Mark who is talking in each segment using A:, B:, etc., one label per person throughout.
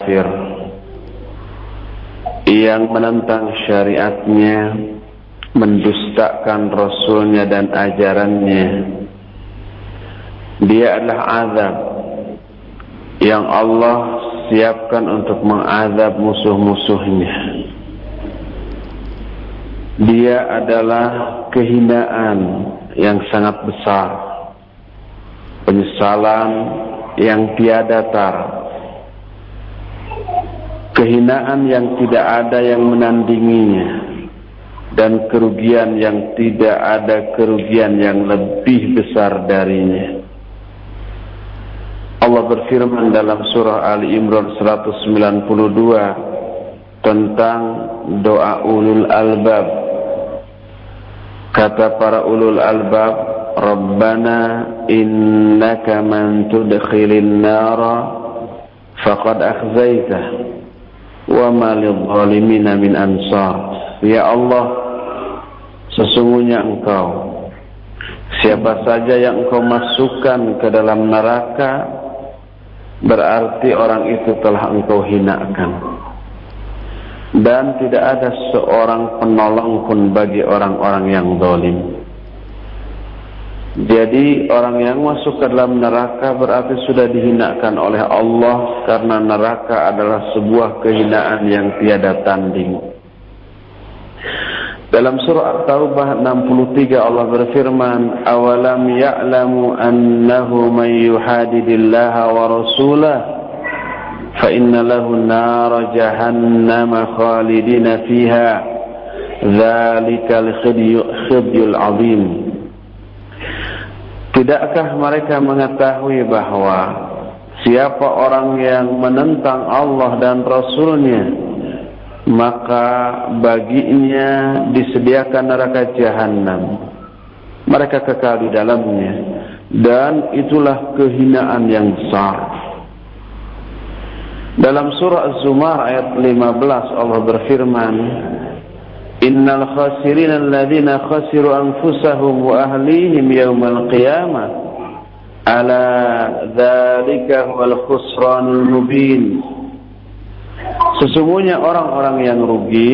A: kafir yang menentang syariatnya, mendustakan rasulnya dan ajarannya. Dia adalah azab yang Allah siapkan untuk mengazab musuh-musuhnya. Dia adalah kehinaan yang sangat besar. Penyesalan yang tiada tara kehinaan yang tidak ada yang menandinginya dan kerugian yang tidak ada kerugian yang lebih besar darinya. Allah berfirman dalam surah Ali Imran 192 tentang doa ulul albab. Kata para ulul albab, Rabbana innaka man tudkhilin nara faqad akhzaitah wa ma lidzalimina min ansar. Ya Allah sesungguhnya engkau. Siapa saja yang engkau masukkan ke dalam neraka berarti orang itu telah engkau hinakan. Dan tidak ada seorang penolong pun bagi orang-orang yang zalim jadi orang yang masuk ke dalam neraka berarti sudah dihinakan oleh Allah karena neraka adalah sebuah kehinaan yang tiada tanding. Dalam surah At-Taubah 63 Allah berfirman, "Awalam ya'lamu annahu man yuhadidillaha wa rasulah fa inna lahu nar jahannam khalidina fiha." Dzalikal khizyul 'adzim. Tidakkah mereka mengetahui bahwa siapa orang yang menentang Allah dan Rasulnya maka baginya disediakan neraka jahanam mereka kekal di dalamnya dan itulah kehinaan yang besar. Dalam surah Az-Zumar ayat 15 Allah berfirman Innal khasirin alladhina khasiru anfusahum wa ahlihim yawmal qiyamah ala dzalika huwal khusranul mubin Sesungguhnya orang-orang yang rugi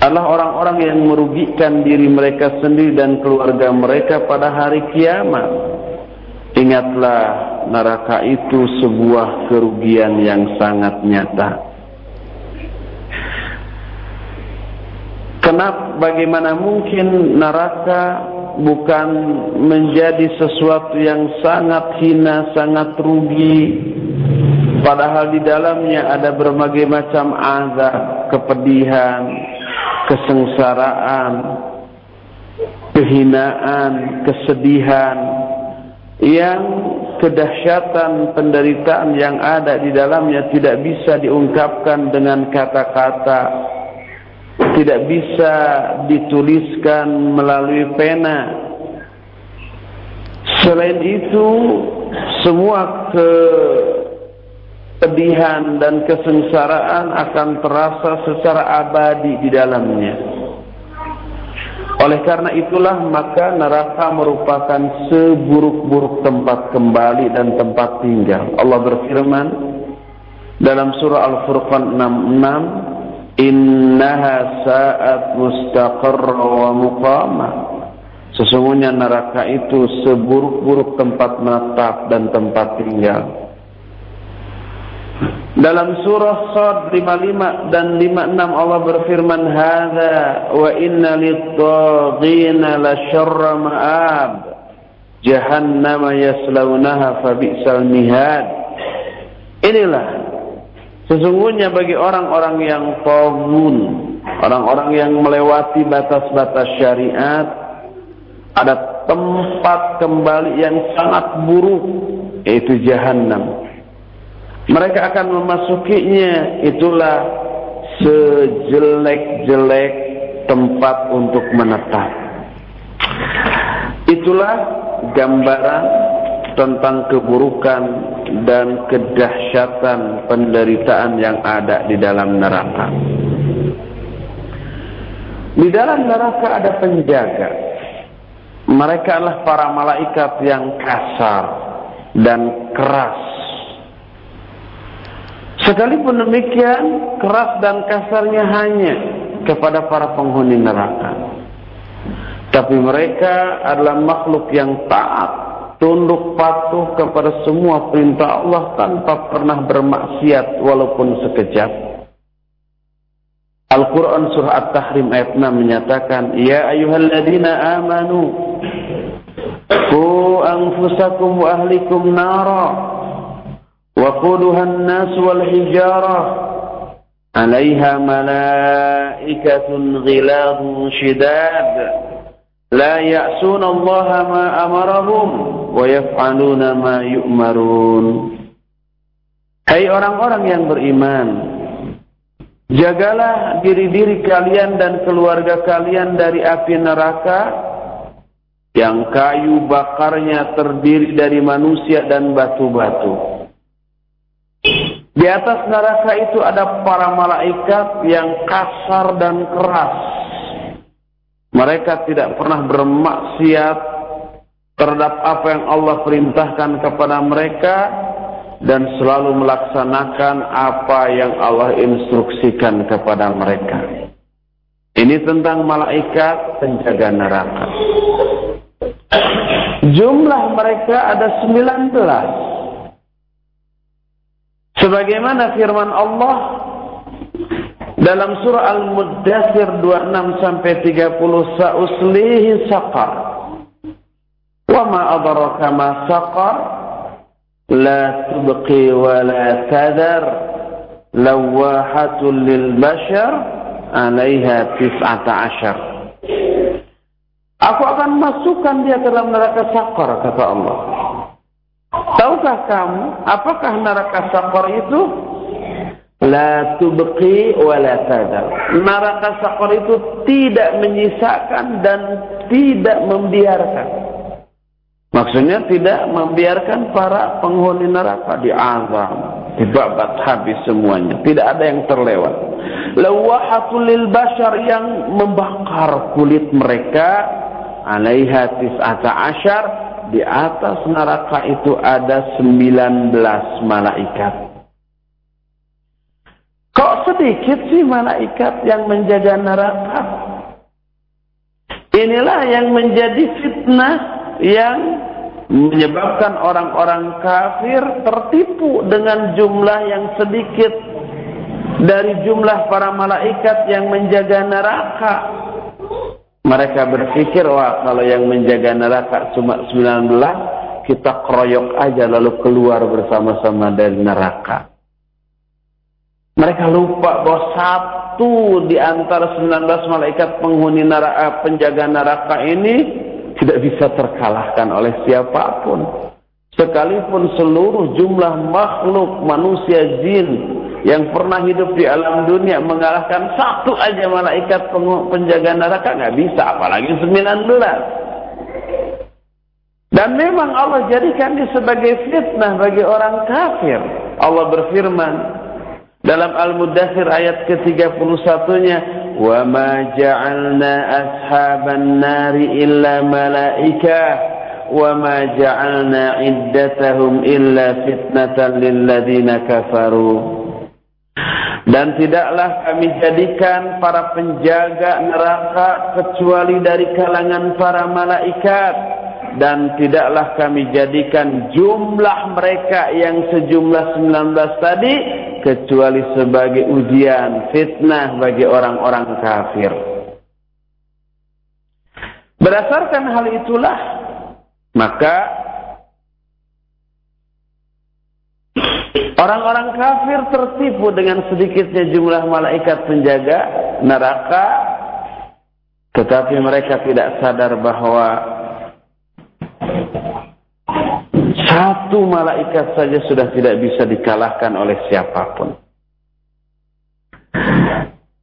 A: adalah orang-orang yang merugikan diri mereka sendiri dan keluarga mereka pada hari kiamat. Ingatlah neraka itu sebuah kerugian yang sangat nyata. Kenapa bagaimana mungkin neraka bukan menjadi sesuatu yang sangat hina, sangat rugi? Padahal di dalamnya ada berbagai macam azab, kepedihan, kesengsaraan, kehinaan, kesedihan yang kedahsyatan penderitaan yang ada di dalamnya tidak bisa diungkapkan dengan kata-kata tidak bisa dituliskan melalui pena. Selain itu, semua kepedihan dan kesengsaraan akan terasa secara abadi di dalamnya. Oleh karena itulah maka neraka merupakan seburuk-buruk tempat kembali dan tempat tinggal. Allah berfirman dalam surah Al-Furqan 66 innaha sa'at mustaqarra wa muqama. Sesungguhnya neraka itu seburuk-buruk tempat menetap dan tempat tinggal. Dalam surah Sad 55 dan 56 Allah berfirman hadza wa inna lit-taghina la syarra ma'ab. Jahannama yaslaunaha fa bi'sal mihad. Inilah Sesungguhnya bagi orang-orang yang tagun, orang-orang yang melewati batas-batas syariat, ada tempat kembali yang sangat buruk, yaitu jahanam. Mereka akan memasukinya, itulah sejelek-jelek tempat untuk menetap. Itulah gambaran tentang keburukan dan kedahsyatan penderitaan yang ada di dalam neraka. Di dalam neraka ada penjaga. Mereka adalah para malaikat yang kasar dan keras. Sekalipun demikian, keras dan kasarnya hanya kepada para penghuni neraka. Tapi mereka adalah makhluk yang taat, tunduk patuh kepada semua perintah Allah tanpa pernah bermaksiat walaupun sekejap. Al-Quran Surah At-Tahrim ayat 6 menyatakan, Ya ayuhalladina amanu, Ku anfusakum wa ahlikum nara, wa kuduhan nas wal hijarah, alaiha malaikatun ghiladun shidad, la ya'suna Allah ma amarahum wa yaf'aluna ma yu'marun. Hai orang-orang yang beriman, jagalah diri-diri kalian dan keluarga kalian dari api neraka yang kayu bakarnya terdiri dari manusia dan batu-batu. Di atas neraka itu ada para malaikat yang kasar dan keras mereka tidak pernah bermaksiat terhadap apa yang Allah perintahkan kepada mereka dan selalu melaksanakan apa yang Allah instruksikan kepada mereka. Ini tentang malaikat penjaga neraka. Jumlah mereka ada 19. Sebagaimana firman Allah dalam surah Al-Muddathir 26 sampai 30 sa'uslihi saqar. Wa ma adraka ma saqar la tubqi wa la tadar lawahatun lil bashar 'alaiha tis'ata ashar. Aku akan masukkan dia ke dalam neraka sakar kata Allah. Tahukah kamu apakah neraka sakor itu? La tubqi wa la tadar. Neraka sakor itu tidak menyisakan dan tidak membiarkan. Maksudnya tidak membiarkan para penghuni neraka diazam, dibabat habis semuanya. Tidak ada yang terlewat. Lawahatul lil bashar yang membakar kulit mereka alaiha tis'ata asyar di atas neraka itu ada 19 malaikat. Sedikit sih malaikat yang menjaga neraka? Inilah yang menjadi fitnah yang menyebabkan orang-orang kafir tertipu dengan jumlah yang sedikit dari jumlah para malaikat yang menjaga neraka. Mereka berpikir, wah kalau yang menjaga neraka cuma 19, kita keroyok aja lalu keluar bersama-sama dari neraka. Mereka lupa bahwa satu di antara 19 malaikat penghuni neraka, penjaga neraka ini tidak bisa terkalahkan oleh siapa pun. Sekalipun seluruh jumlah makhluk manusia jin yang pernah hidup di alam dunia mengalahkan satu aja malaikat penjaga neraka nggak bisa apalagi sembilan belas dan memang Allah jadikan dia sebagai fitnah bagi orang kafir Allah berfirman dalam Al-Mudathir ayat ke-31-nya wa ma ja'alna ashaban nari illa malaikah wa ma ja'alna iddatahum illa fitnatan lil ladzina kafaru dan tidaklah kami jadikan para penjaga neraka kecuali dari kalangan para malaikat. Dan tidaklah kami jadikan jumlah mereka yang sejumlah 19 tadi kecuali sebagai ujian, fitnah bagi orang-orang kafir. Berdasarkan hal itulah, maka Orang-orang kafir tertipu dengan sedikitnya jumlah malaikat penjaga neraka, tetapi mereka tidak sadar bahwa satu malaikat saja sudah tidak bisa dikalahkan oleh siapa pun.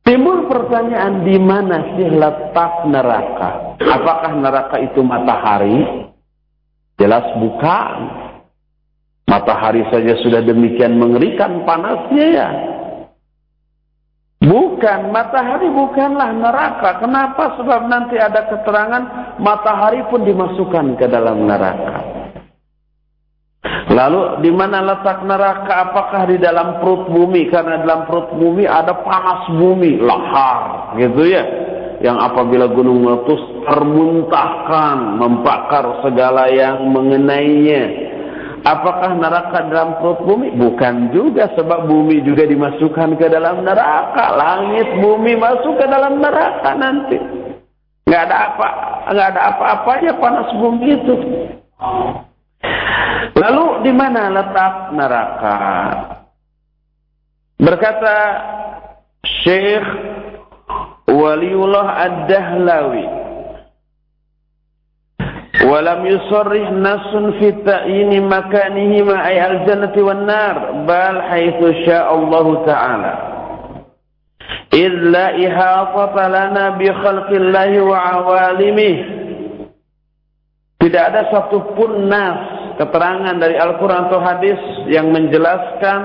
A: Timbul pertanyaan di mana sih letak neraka? Apakah neraka itu matahari? Jelas bukan. Matahari saja sudah demikian mengerikan panasnya ya. Bukan, matahari bukanlah neraka. Kenapa? Sebab nanti ada keterangan matahari pun dimasukkan ke dalam neraka. Lalu di mana letak neraka? Apakah di dalam perut bumi? Karena dalam perut bumi ada panas bumi, lahar, gitu ya. Yang apabila gunung meletus termuntahkan, membakar segala yang mengenainya. Apakah neraka dalam perut bumi? Bukan juga sebab bumi juga dimasukkan ke dalam neraka. Langit bumi masuk ke dalam neraka nanti. Nggak ada apa, nggak ada apa-apanya panas bumi itu. Lalu di mana letak neraka? Berkata Syekh Waliullah Ad-Dahlawi Walam yusarrih nasun fi ta'yini makanihi ma ay al-jannati wan nar bal haitsu syaa Allah taala illa ihafata lana bi khalqillahi wa awalimihi tidak ada satupun nas keterangan dari Al-Quran atau hadis yang menjelaskan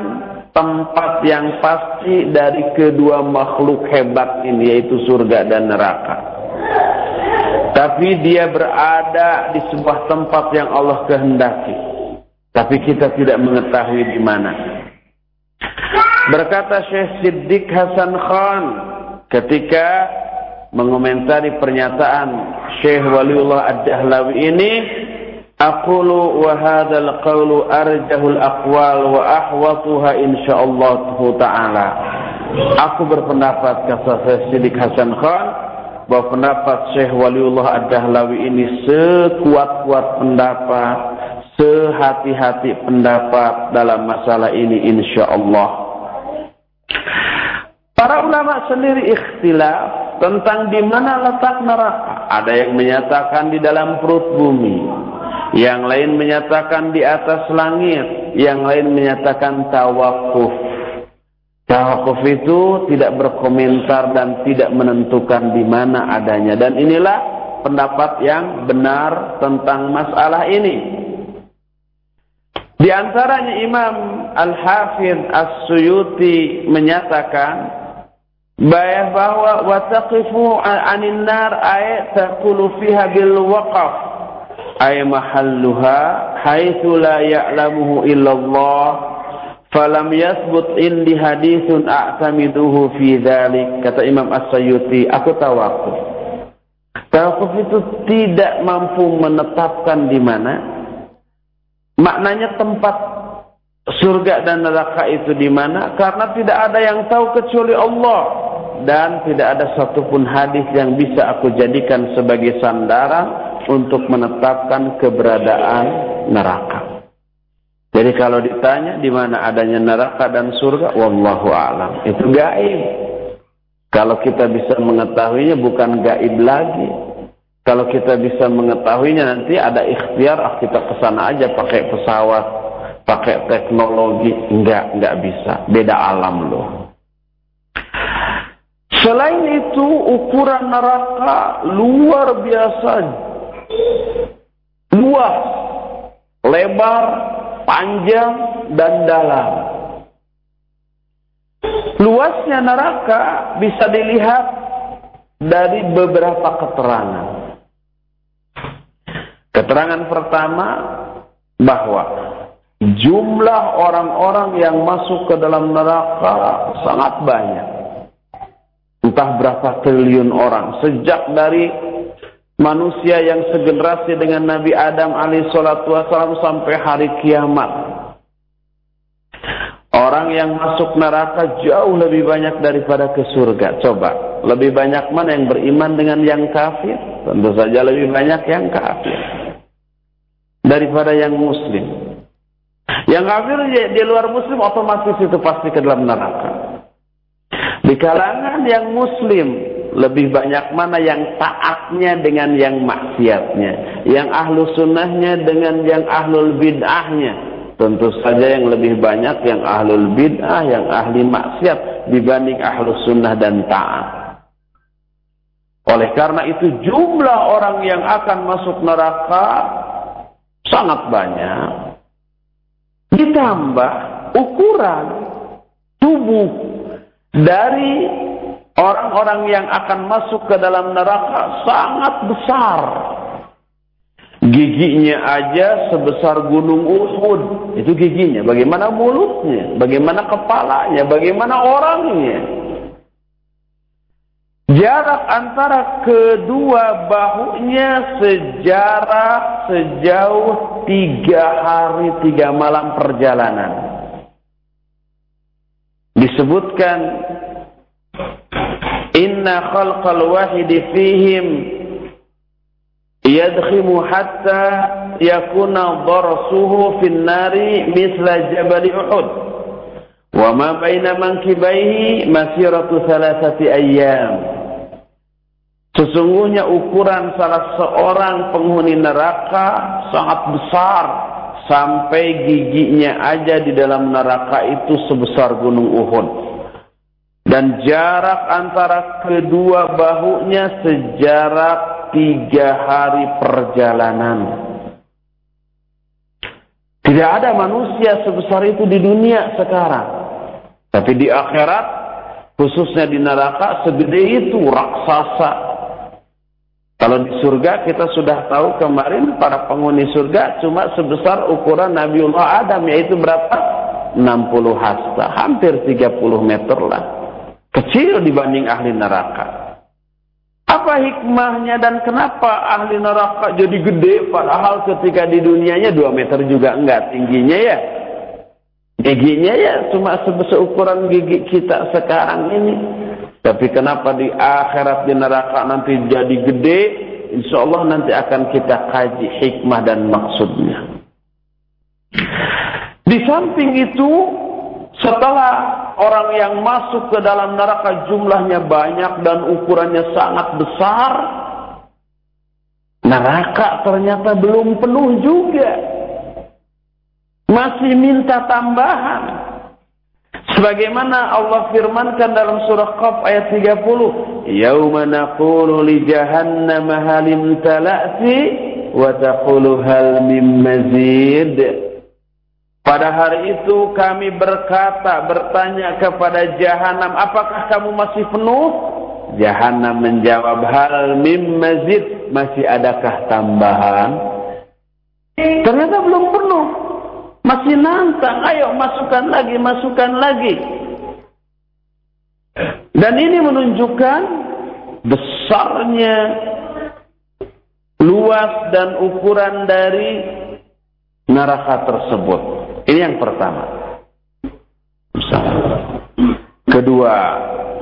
A: tempat yang pasti dari kedua makhluk hebat ini yaitu surga dan neraka. Tapi dia berada di sebuah tempat yang Allah kehendaki. Tapi kita tidak mengetahui di mana. Berkata Syekh Siddiq Hasan Khan ketika mengomentari pernyataan Syekh Waliullah Ad-Dahlawi ini Aqulu wa hadzal qawlu arjahul aqwal wa ahwatuha insyaallah taala. Aku berpendapat kata Syekh Sidik Hasan Khan bahwa pendapat Syekh Waliullah Ad-Dahlawi ini sekuat-kuat pendapat, sehati-hati pendapat dalam masalah ini insyaallah. Para ulama sendiri ikhtilaf tentang di mana letak neraka. Ada yang menyatakan di dalam perut bumi, yang lain menyatakan di atas langit, yang lain menyatakan tawakuf. Tawakuf itu tidak berkomentar dan tidak menentukan di mana adanya. Dan inilah pendapat yang benar tentang masalah ini. Di antaranya Imam Al-Hafidh As-Suyuti menyatakan bahwa wataqifu anin nar ayat taqulu fiha bil waqaf ay mahalluha haitsu la ya'lamuhu illallah falam yasbut indi hadithun a'tamiduhu fi dzalik kata Imam As-Sayyuti aku tawakuf tawakuf itu tidak mampu menetapkan di mana. Maknanya tempat surga dan neraka itu di mana. Karena tidak ada yang tahu kecuali Allah. Dan tidak ada satupun hadis yang bisa aku jadikan sebagai sandaran untuk menetapkan keberadaan neraka. Jadi kalau ditanya di mana adanya neraka dan surga, wallahu alam. Itu gaib. Kalau kita bisa mengetahuinya bukan gaib lagi. Kalau kita bisa mengetahuinya nanti ada ikhtiar ah kita ke sana aja pakai pesawat, pakai teknologi. Enggak, enggak bisa. Beda alam loh. Selain itu ukuran neraka luar biasa luas, lebar, panjang, dan dalam. Luasnya neraka bisa dilihat dari beberapa keterangan. Keterangan pertama bahwa jumlah orang-orang yang masuk ke dalam neraka sangat banyak. Entah berapa triliun orang. Sejak dari manusia yang segenerasi dengan Nabi Adam alaihissalatu wassalam sampai hari kiamat. Orang yang masuk neraka jauh lebih banyak daripada ke surga. Coba, lebih banyak mana yang beriman dengan yang kafir? Tentu saja lebih banyak yang kafir. Daripada yang muslim. Yang kafir di luar muslim otomatis itu pasti ke dalam neraka. Di kalangan yang muslim lebih banyak mana yang taatnya dengan yang maksiatnya, yang ahlu sunnahnya dengan yang ahlul bid'ahnya. Tentu saja yang lebih banyak yang ahlul bid'ah, yang ahli maksiat dibanding ahlu sunnah dan taat. Oleh karena itu jumlah orang yang akan masuk neraka sangat banyak. Ditambah ukuran tubuh dari Orang-orang yang akan masuk ke dalam neraka sangat besar. Giginya aja sebesar gunung Uhud. Itu giginya. Bagaimana mulutnya? Bagaimana kepalanya? Bagaimana orangnya? Jarak antara kedua bahunya sejarak sejauh tiga hari tiga malam perjalanan. Disebutkan Inna khalqal wahidi fihim yadkhimu hatta yakuna darsuhu fin nari misla jabal Uhud. Wa ma baina mankibaihi masiratu thalathati ayyam. Sesungguhnya ukuran salah seorang penghuni neraka sangat besar sampai giginya aja di dalam neraka itu sebesar gunung Uhud. Dan jarak antara kedua bahunya sejarak tiga hari perjalanan. Tidak ada manusia sebesar itu di dunia sekarang. Tapi di akhirat, khususnya di neraka, segede itu raksasa. Kalau di surga kita sudah tahu kemarin para penghuni surga cuma sebesar ukuran Nabiullah Adam yaitu berapa? 60 hasta, hampir 30 meter lah. Kecil dibanding ahli neraka. Apa hikmahnya dan kenapa ahli neraka jadi gede padahal ketika di dunianya 2 meter juga enggak tingginya ya. Giginya ya cuma sebesar ukuran gigi kita sekarang ini. Tapi kenapa di akhirat di neraka nanti jadi gede? Insya Allah nanti akan kita kaji hikmah dan maksudnya. Di samping itu setelah orang yang masuk ke dalam neraka jumlahnya banyak dan ukurannya sangat besar, neraka ternyata belum penuh juga. Masih minta tambahan. Sebagaimana Allah firmankan dalam surah Qaf ayat 30, "Yauma naqulu li jahannam hal imtala'ti wa taqulu hal min mazid." Pada hari itu kami berkata, bertanya kepada jahanam, apakah kamu masih penuh? Jahanam menjawab, hal mim mazid, masih adakah tambahan? Ternyata belum penuh. Masih nantang, ayo masukkan lagi, masukkan lagi. Dan ini menunjukkan besarnya, luas dan ukuran dari neraka tersebut. Ini yang pertama. Kedua,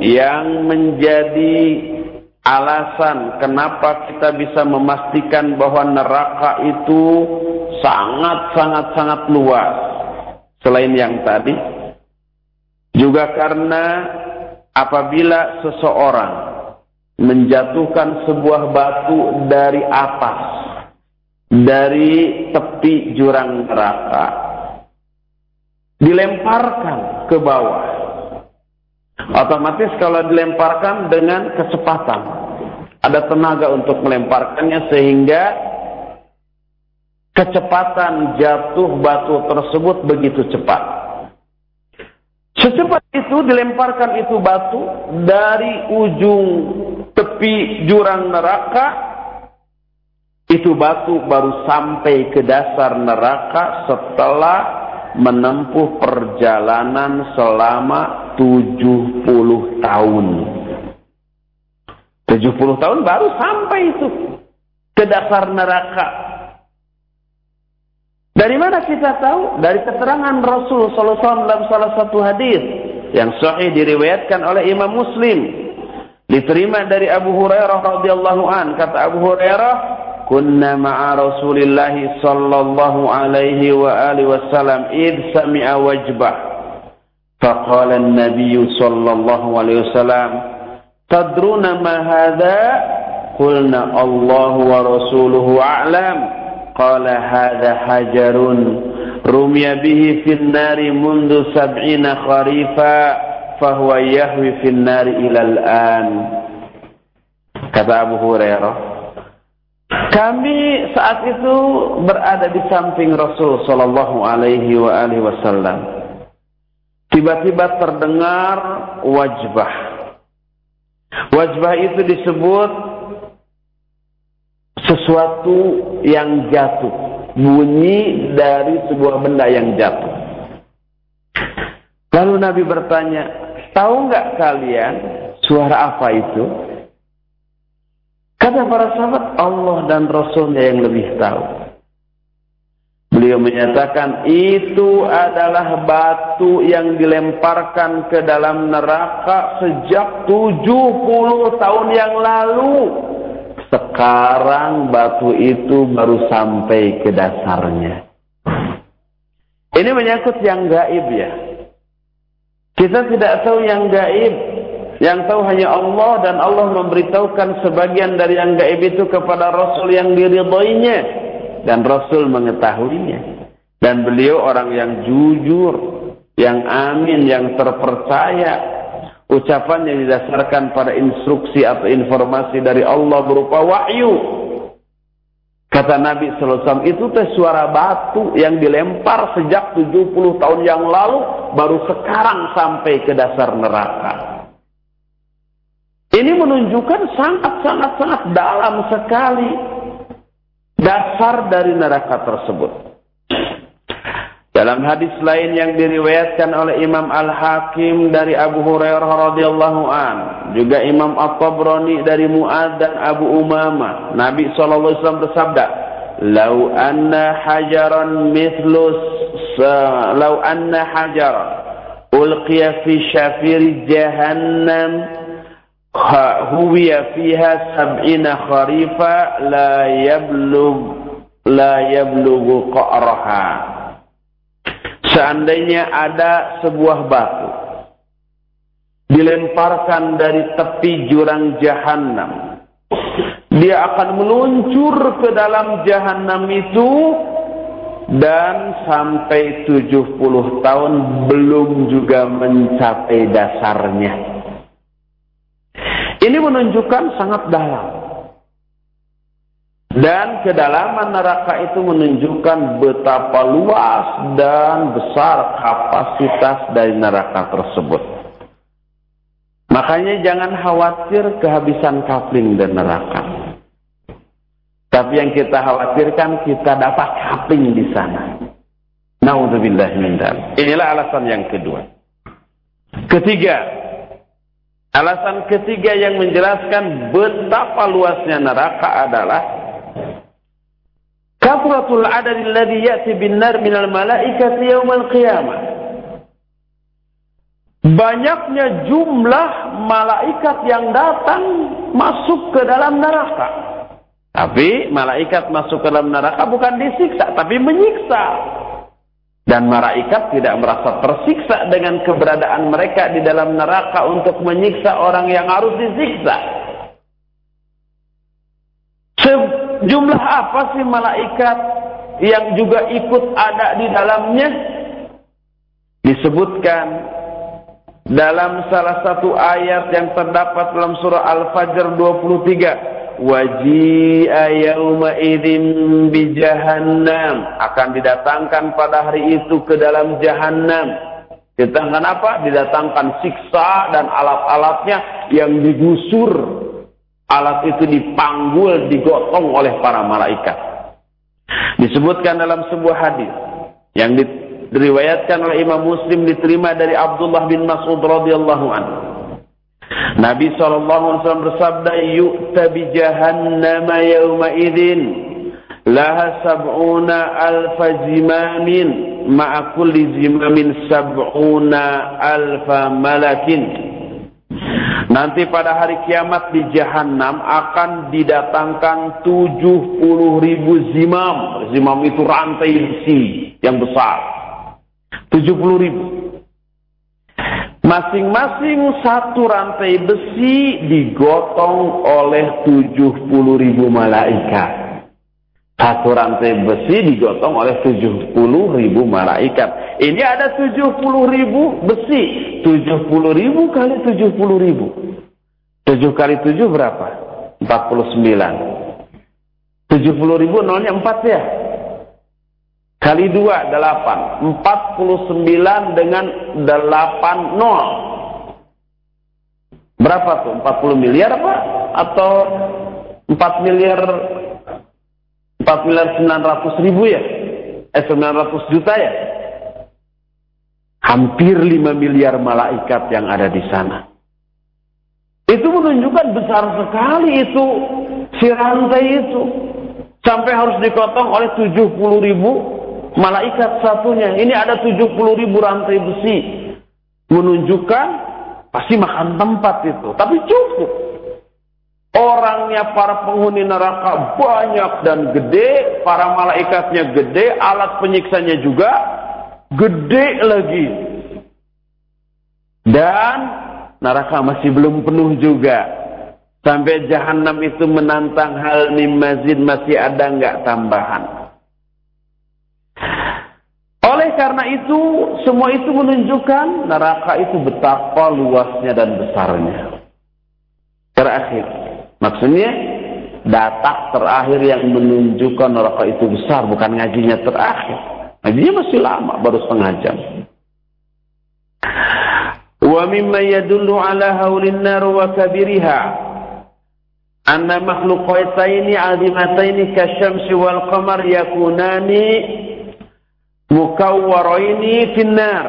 A: yang menjadi alasan kenapa kita bisa memastikan bahwa neraka itu sangat-sangat-sangat luas. Selain yang tadi, juga karena apabila seseorang menjatuhkan sebuah batu dari atas, dari tepi jurang neraka, dilemparkan ke bawah. Otomatis kalau dilemparkan dengan kecepatan, ada tenaga untuk melemparkannya sehingga kecepatan jatuh batu tersebut begitu cepat. Secepat itu dilemparkan itu batu dari ujung tepi jurang neraka, itu batu baru sampai ke dasar neraka setelah menempuh perjalanan selama 70 tahun. 70 tahun baru sampai itu ke dasar neraka. Dari mana kita tahu? Dari keterangan Rasul wasallam dalam salah satu hadis yang sahih diriwayatkan oleh Imam Muslim. Diterima dari Abu Hurairah radhiyallahu an. Kata Abu Hurairah, كنا مع رسول الله صلى الله عليه وآله وسلم إذ سمع وجبه. فقال النبي صلى الله عليه وسلم تدرون ما هذا؟ قلنا الله ورسوله أعلم. قال هذا حجر رمي به في النار منذ سبعين خريفا فهو يهوي في النار إلى الآن. Abu Hurairah Kami saat itu berada di samping Rasul Shallallahu Alaihi Wasallam. Tiba-tiba terdengar wajbah. Wajbah itu disebut sesuatu yang jatuh, bunyi dari sebuah benda yang jatuh. Lalu Nabi bertanya, tahu nggak kalian suara apa itu? Kata para sahabat, Allah dan Rasulnya yang lebih tahu. Beliau menyatakan itu adalah batu yang dilemparkan ke dalam neraka sejak 70 tahun yang lalu. Sekarang batu itu baru sampai ke dasarnya. Ini menyangkut yang gaib ya. Kita tidak tahu yang gaib. Yang tahu hanya Allah dan Allah memberitahukan sebagian dari yang gaib itu kepada Rasul yang diridhoinya dan Rasul mengetahuinya. Dan beliau orang yang jujur, yang amin, yang terpercaya. Ucapan yang didasarkan pada instruksi atau informasi dari Allah berupa wahyu. Kata Nabi SAW, itu teh suara batu yang dilempar sejak 70 tahun yang lalu, baru sekarang sampai ke dasar neraka. Ini menunjukkan sangat-sangat-sangat dalam sekali dasar dari neraka tersebut. Dalam hadis lain yang diriwayatkan oleh Imam Al-Hakim dari Abu Hurairah radhiyallahu an, juga Imam At-Tabrani dari Muad dan Abu Umamah, Nabi sallallahu alaihi wasallam bersabda, "Lau anna hajaran mithlus lau anna hajaran ulqiya fi jahannam huwiya fiha sab'ina kharifa la yablug la yablughu qa'raha. Seandainya ada sebuah batu dilemparkan dari tepi jurang jahanam dia akan meluncur ke dalam jahanam itu dan sampai 70 tahun belum juga mencapai dasarnya ini menunjukkan sangat dalam. Dan kedalaman neraka itu menunjukkan betapa luas dan besar kapasitas dari neraka tersebut. Makanya jangan khawatir kehabisan kapling dan neraka. Tapi yang kita khawatirkan kita dapat kapling di sana. Naudzubillah Inilah alasan yang kedua. Ketiga, Alasan ketiga yang menjelaskan betapa luasnya neraka adalah kafratul adad alladhi ya'ti bin nar minal malaikati yaumal qiyamah. Banyaknya jumlah malaikat yang datang masuk ke dalam neraka. Tapi malaikat masuk ke dalam neraka bukan disiksa, tapi menyiksa. Dan malaikat tidak merasa tersiksa dengan keberadaan mereka di dalam neraka untuk menyiksa orang yang harus disiksa. Sejumlah apa sih malaikat yang juga ikut ada di dalamnya? Disebutkan dalam salah satu ayat yang terdapat dalam surah Al-Fajr 23 waji'a yawma idzin bi jahannam akan didatangkan pada hari itu ke dalam jahannam. Didatangkan apa? Didatangkan siksa dan alat-alatnya yang digusur. Alat itu dipanggul digotong oleh para malaikat. Disebutkan dalam sebuah hadis yang diriwayatkan oleh Imam Muslim diterima dari Abdullah bin Mas'ud radhiyallahu anhu Nabi SAW bersabda, Yu'ta bi jahannama yawma idin, laha sab'una alfa zimamin, ma'a kulli zimamin sab'una alfa malakin. Nanti pada hari kiamat di Jahannam akan didatangkan 70 ribu zimam. Zimam itu rantai besi yang besar. 70 ribu. Masing-masing satu rantai besi digotong oleh 70 ribu malaikat. Satu rantai besi digotong oleh 70 ribu malaikat. Ini ada 70 ribu besi. 70 ribu kali 70 ribu. 7 kali 7 berapa? 49. 70 ribu nolnya 4 ya? Kali dua, delapan. Empat puluh sembilan dengan delapan nol. Berapa tuh? Empat puluh miliar apa? Atau empat miliar 4 miliar 900 ribu ya? Eh 900 juta ya? Hampir 5 miliar malaikat yang ada di sana. Itu menunjukkan besar sekali itu si rantai itu. Sampai harus dikotong oleh 70 ribu malaikat satunya. Ini ada 70 ribu rantai besi. Menunjukkan pasti makan tempat itu. Tapi cukup. Orangnya para penghuni neraka banyak dan gede. Para malaikatnya gede. Alat penyiksanya juga gede lagi. Dan neraka masih belum penuh juga. Sampai jahanam itu menantang hal ni mazid masih ada enggak tambahan. Karena itu, semua itu menunjukkan neraka itu betapa luasnya dan besarnya. Terakhir, maksudnya data terakhir yang menunjukkan neraka itu besar, bukan ngajinya terakhir. Ngajinya masih lama, baru setengah jam. Wa mimma yadullu ala haulin nar wa kabiriha anna makhluqataini azimataini kasyamsi wal qamar yakunani mukawwaraini finnar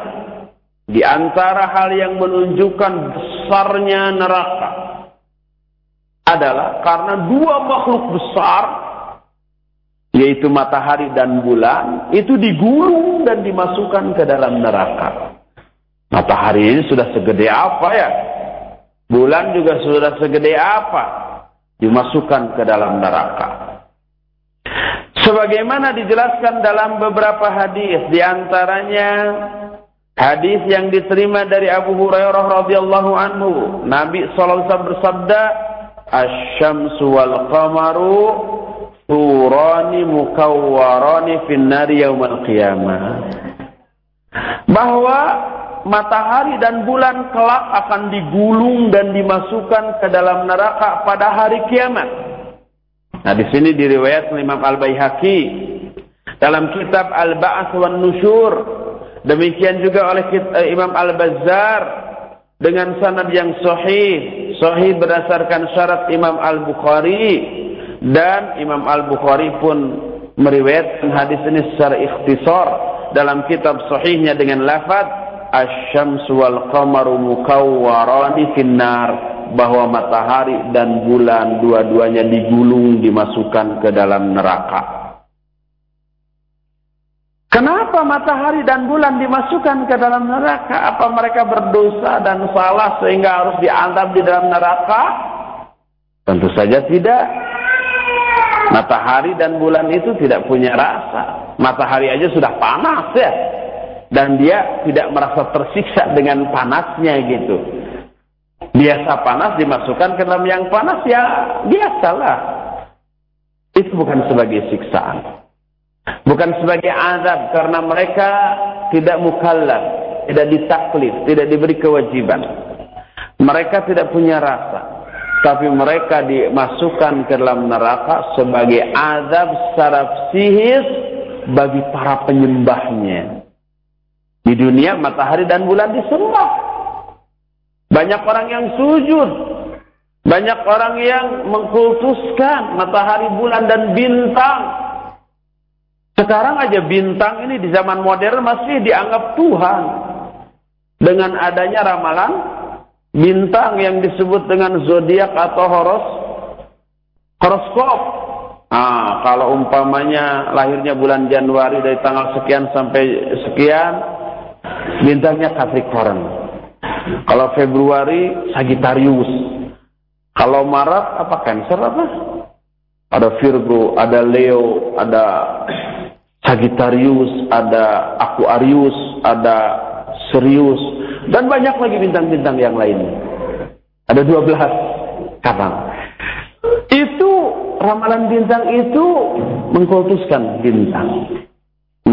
A: di antara hal yang menunjukkan besarnya neraka adalah karena dua makhluk besar yaitu matahari dan bulan itu digulung dan dimasukkan ke dalam neraka. Matahari ini sudah segede apa ya? Bulan juga sudah segede apa? dimasukkan ke dalam neraka. Sebagaimana dijelaskan dalam beberapa hadis, di antaranya hadis yang diterima dari Abu Hurairah radhiyallahu anhu, Nabi wasallam bersabda, "Asy-syamsu wal qamaru turani mukawwarani fin nari qiyamah." Bahwa matahari dan bulan kelak akan digulung dan dimasukkan ke dalam neraka pada hari kiamat. Nah, di sini diriwayat Imam Al-Baihaqi dalam kitab Al-Ba'ats wan Nusyur. Demikian juga oleh eh, Imam Al-Bazzar dengan sanad yang sahih, sahih berdasarkan syarat Imam Al-Bukhari. Dan Imam Al-Bukhari pun meriwayatkan hadis ini secara ikhtisar dalam kitab sahihnya dengan lafaz asyamsu wal qamaru mukawwarani finnar bahwa matahari dan bulan dua-duanya digulung dimasukkan ke dalam neraka. Kenapa matahari dan bulan dimasukkan ke dalam neraka? Apa mereka berdosa dan salah sehingga harus dianggap di dalam neraka? Tentu saja tidak. Matahari dan bulan itu tidak punya rasa. Matahari aja sudah panas ya dan dia tidak merasa tersiksa dengan panasnya gitu. Biasa panas dimasukkan ke dalam yang panas ya biasalah. Itu bukan sebagai siksaan. Bukan sebagai azab karena mereka tidak mukallaf, tidak ditaklif, tidak diberi kewajiban. Mereka tidak punya rasa. Tapi mereka dimasukkan ke dalam neraka sebagai azab secara psikis bagi para penyembahnya. Di dunia matahari dan bulan disembah. Banyak orang yang sujud. Banyak orang yang mengkultuskan matahari, bulan dan bintang. Sekarang aja bintang ini di zaman modern masih dianggap Tuhan. Dengan adanya ramalan bintang yang disebut dengan zodiak atau horos horoskop. Nah, kalau umpamanya lahirnya bulan Januari dari tanggal sekian sampai sekian, Bintangnya Capricorn. Kalau Februari Sagittarius. Kalau Maret apa Cancer apa? Ada Virgo, ada Leo, ada Sagittarius, ada Aquarius, ada Sirius dan banyak lagi bintang-bintang yang lain. Ada 12 kabang. Itu ramalan bintang itu mengkultuskan bintang.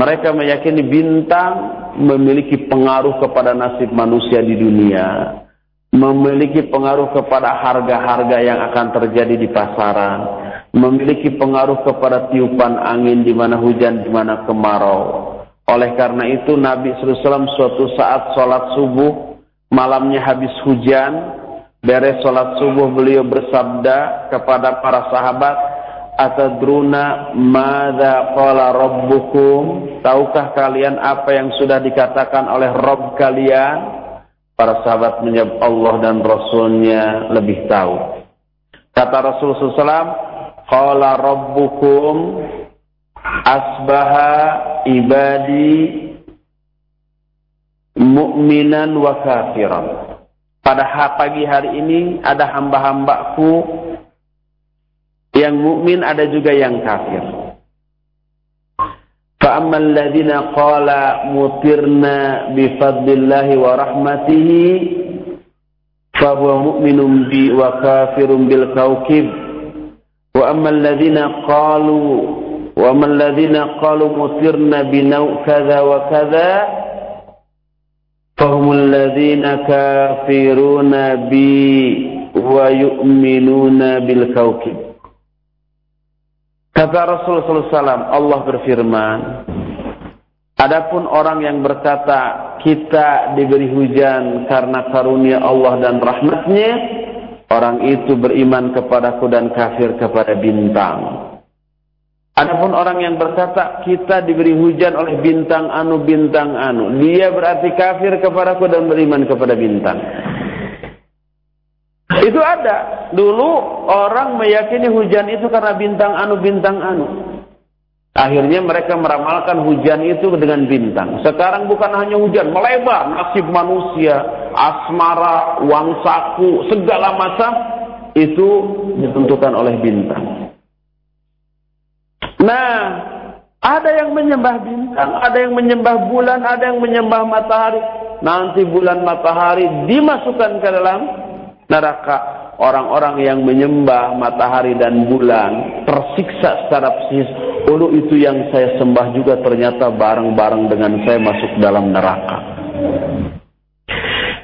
A: Mereka meyakini bintang memiliki pengaruh kepada nasib manusia di dunia, memiliki pengaruh kepada harga-harga yang akan terjadi di pasaran, memiliki pengaruh kepada tiupan angin di mana hujan, di mana kemarau. Oleh karena itu Nabi SAW suatu saat sholat subuh, malamnya habis hujan, beres sholat subuh beliau bersabda kepada para sahabat, atadruna madza qala rabbukum? Tahukah kalian apa yang sudah dikatakan oleh Rabb kalian? Para sahabat menjawab Allah dan Rasulnya lebih tahu. Kata Rasulullah SAW qala rabbukum asbaha ibadi mu'minan wa kafiran. Pada pagi hari ini ada hamba-hambaku yang mukmin ada juga yang kafir. فأما الذين قال مطرنا بفضل الله ورحمته فهو مؤمن بي وكافر بالكوكب وأما الذين قالوا وأما الذين قالوا مطرنا بنوء كذا وكذا فهم الذين كافرون بي ويؤمنون بالكوكب Kata Rasulullah SAW, Allah berfirman, Adapun orang yang berkata, kita diberi hujan karena karunia Allah dan rahmatnya, orang itu beriman kepadaku dan kafir kepada bintang. Adapun orang yang berkata, kita diberi hujan oleh bintang anu, bintang anu. Dia berarti kafir kepadaku dan beriman kepada bintang. Itu ada. Dulu orang meyakini hujan itu karena bintang anu bintang anu. Akhirnya mereka meramalkan hujan itu dengan bintang. Sekarang bukan hanya hujan, melebar nasib manusia, asmara, uang saku, segala macam itu ditentukan oleh bintang. Nah, ada yang menyembah bintang, ada yang menyembah bulan, ada yang menyembah matahari. Nanti bulan matahari dimasukkan ke dalam neraka. Orang-orang yang menyembah matahari dan bulan tersiksa secara psikis. Ulu itu yang saya sembah juga ternyata bareng-bareng dengan saya masuk dalam neraka.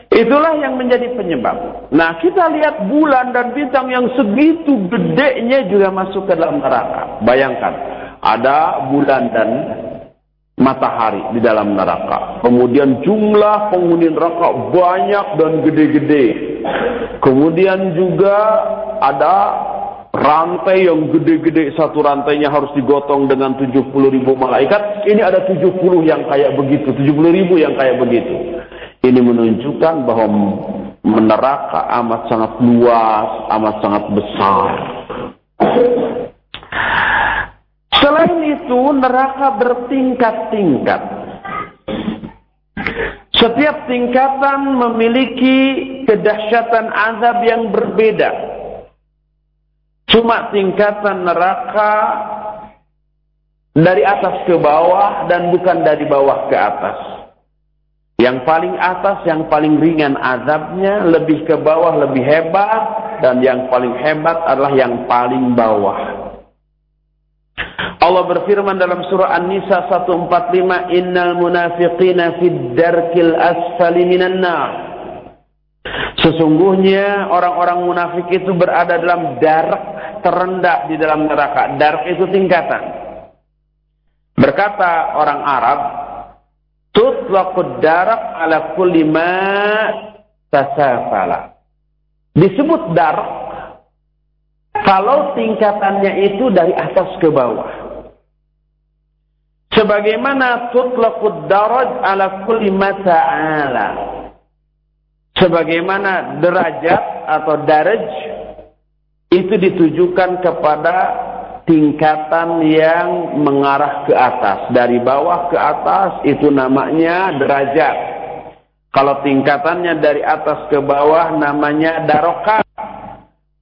A: Itulah yang menjadi penyebab. Nah kita lihat bulan dan bintang yang segitu gedenya juga masuk ke dalam neraka. Bayangkan, ada bulan dan matahari di dalam neraka. Kemudian jumlah penghuni neraka banyak dan gede-gede. Kemudian juga ada rantai yang gede-gede. Satu rantainya harus digotong dengan 70 ribu malaikat. Ini ada 70 yang kayak begitu. 70 ribu yang kayak begitu. Ini menunjukkan bahwa meneraka amat sangat luas, amat sangat besar. Selain itu, neraka bertingkat-tingkat. Setiap tingkatan memiliki kedahsyatan azab yang berbeda. Cuma tingkatan neraka dari atas ke bawah dan bukan dari bawah ke atas. Yang paling atas, yang paling ringan azabnya, lebih ke bawah, lebih hebat, dan yang paling hebat adalah yang paling bawah. Allah berfirman dalam surah An-Nisa 145, "Innal munafiqina fid darkil asfali minan nar." Sesungguhnya orang-orang munafik itu berada dalam darak terendah di dalam neraka. Darak itu tingkatan. Berkata orang Arab, "Tutlaqud darak ala kulli ma tasafala." Disebut darak kalau tingkatannya itu dari atas ke bawah. Sebagaimana tutlaqud daraj ala kulli mata'ala. Sebagaimana derajat atau daraj itu ditujukan kepada tingkatan yang mengarah ke atas. Dari bawah ke atas itu namanya derajat. Kalau tingkatannya dari atas ke bawah namanya darokat.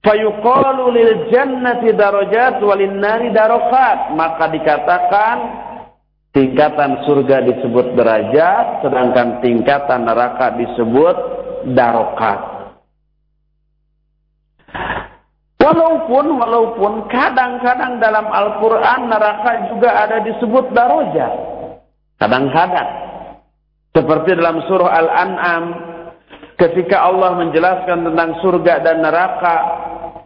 A: Fayuqalu lil jannati darajat walin nari darokat. Maka dikatakan Tingkatan surga disebut derajat, sedangkan tingkatan neraka disebut darokat. Walaupun, walaupun kadang-kadang dalam Al-Quran neraka juga ada disebut darajat. Kadang-kadang. Seperti dalam surah Al-An'am, ketika Allah menjelaskan tentang surga dan neraka,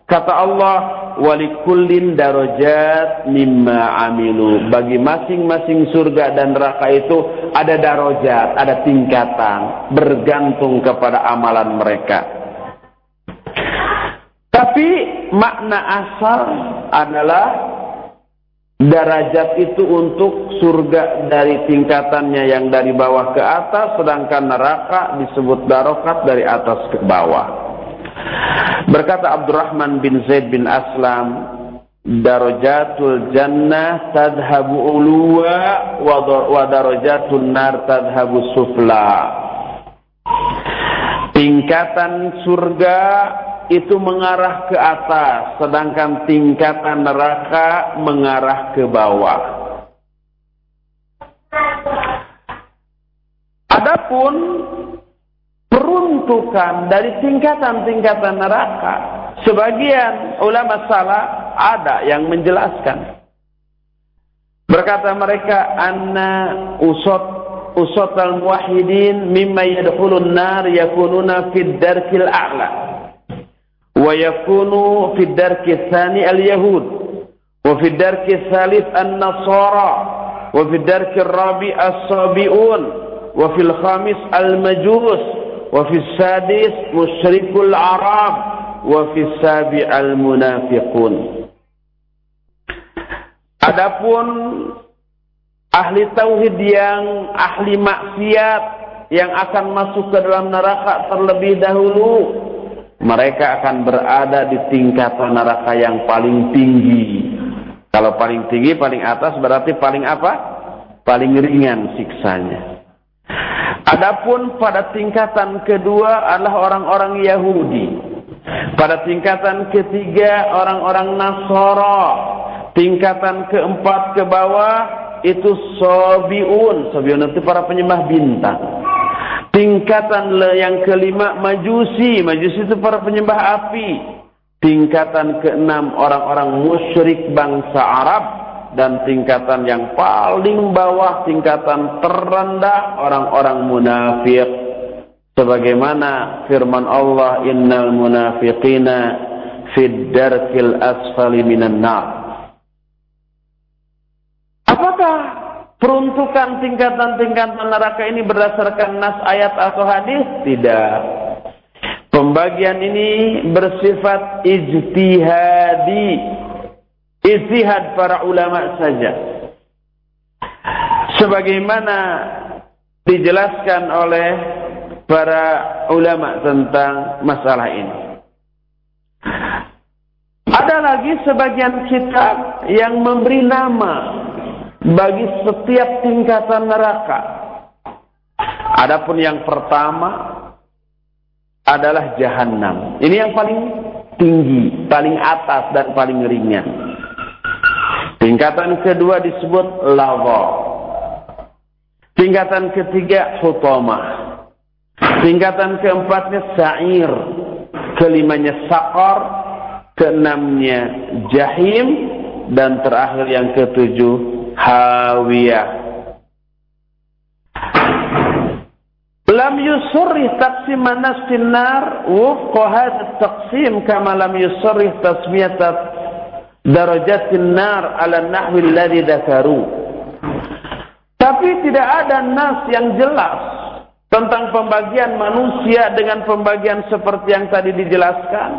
A: kata Allah, walikullin darajat mimma amilu. Bagi masing-masing surga dan neraka itu ada darajat, ada tingkatan, bergantung kepada amalan mereka. Tapi makna asal adalah derajat itu untuk surga dari tingkatannya yang dari bawah ke atas sedangkan neraka disebut darokat dari atas ke bawah berkata Abdurrahman bin Zaid bin Aslam darajatul jannah tadhabu uluwa wa darajatul nar tadhabu sufla tingkatan surga itu mengarah ke atas, sedangkan tingkatan neraka mengarah ke bawah. Adapun peruntukan dari tingkatan-tingkatan neraka. Sebagian ulama salah ada yang menjelaskan. Berkata mereka, anna usot usot al muwahidin mimma yadkhulun nar yakununa fid darkil a'la wa yakunu fid darkil tsani al yahud wa fid darkil thalith an nasara wa fid darkil rabi as sabiun wa fil khamis al majus wa fis sadis musyrikul Arab wa fis sabi al munafiqun. Adapun ahli tauhid yang ahli maksiat yang akan masuk ke dalam neraka terlebih dahulu mereka akan berada di tingkatan neraka yang paling tinggi. Kalau paling tinggi paling atas berarti paling apa? Paling ringan siksanya. Adapun pada tingkatan kedua adalah orang-orang Yahudi. Pada tingkatan ketiga orang-orang Nasara. Tingkatan keempat ke bawah itu Sobiun. Sobiun itu para penyembah bintang. Tingkatan yang kelima majusi. Majusi itu para penyembah api. Tingkatan keenam orang-orang musyrik bangsa Arab. Dan tingkatan yang paling bawah, tingkatan terendah orang-orang munafik. Sebagaimana firman Allah, Innal munafiqina fid darkil asfali minan nar. Apakah Peruntukan tingkatan-tingkatan neraka ini berdasarkan nas ayat atau hadis? Tidak. Pembagian ini bersifat ijtihadi. Ijtihad para ulama saja. Sebagaimana dijelaskan oleh para ulama tentang masalah ini. Ada lagi sebagian kitab yang memberi nama bagi setiap tingkatan neraka. Adapun yang pertama adalah jahanam. Ini yang paling tinggi, paling atas dan paling ringan. Tingkatan kedua disebut lava. Tingkatan ketiga hutama. Tingkatan keempatnya sa'ir. Kelimanya sakar. Keenamnya jahim. Dan terakhir yang ketujuh hawiyah. Lam taqsim manas finnar kama lam yusurrih tasmiyat darajat finnar ala nahwi alladhi dhakaru. Tapi tidak ada nas yang jelas tentang pembagian manusia dengan pembagian seperti yang tadi dijelaskan.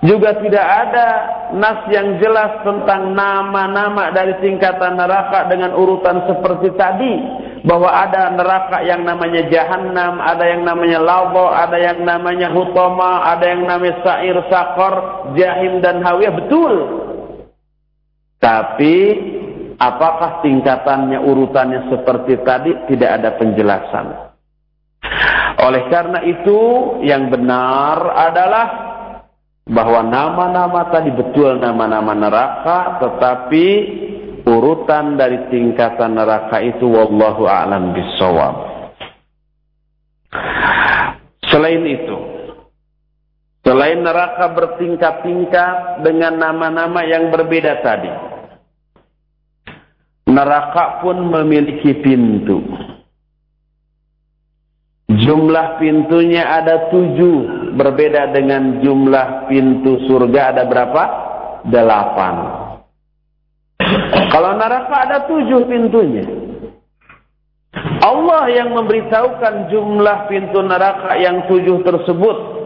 A: Juga tidak ada nas yang jelas tentang nama-nama dari tingkatan neraka dengan urutan seperti tadi. Bahwa ada neraka yang namanya jahanam, ada yang namanya labo, ada yang namanya hutoma, ada yang namanya sair, sakor, jahim, dan hawiyah. Betul. Tapi apakah tingkatannya, urutannya seperti tadi? Tidak ada penjelasan. Oleh karena itu, yang benar adalah bahwa nama-nama tadi betul nama-nama neraka tetapi urutan dari tingkatan neraka itu wallahu a'lam bissawab. Selain itu, selain neraka bertingkat-tingkat dengan nama-nama yang berbeda tadi, neraka pun memiliki pintu. Jumlah pintunya ada tujuh. Berbeda dengan jumlah pintu surga ada berapa? Delapan. Kalau neraka ada tujuh pintunya. Allah yang memberitahukan jumlah pintu neraka yang tujuh tersebut.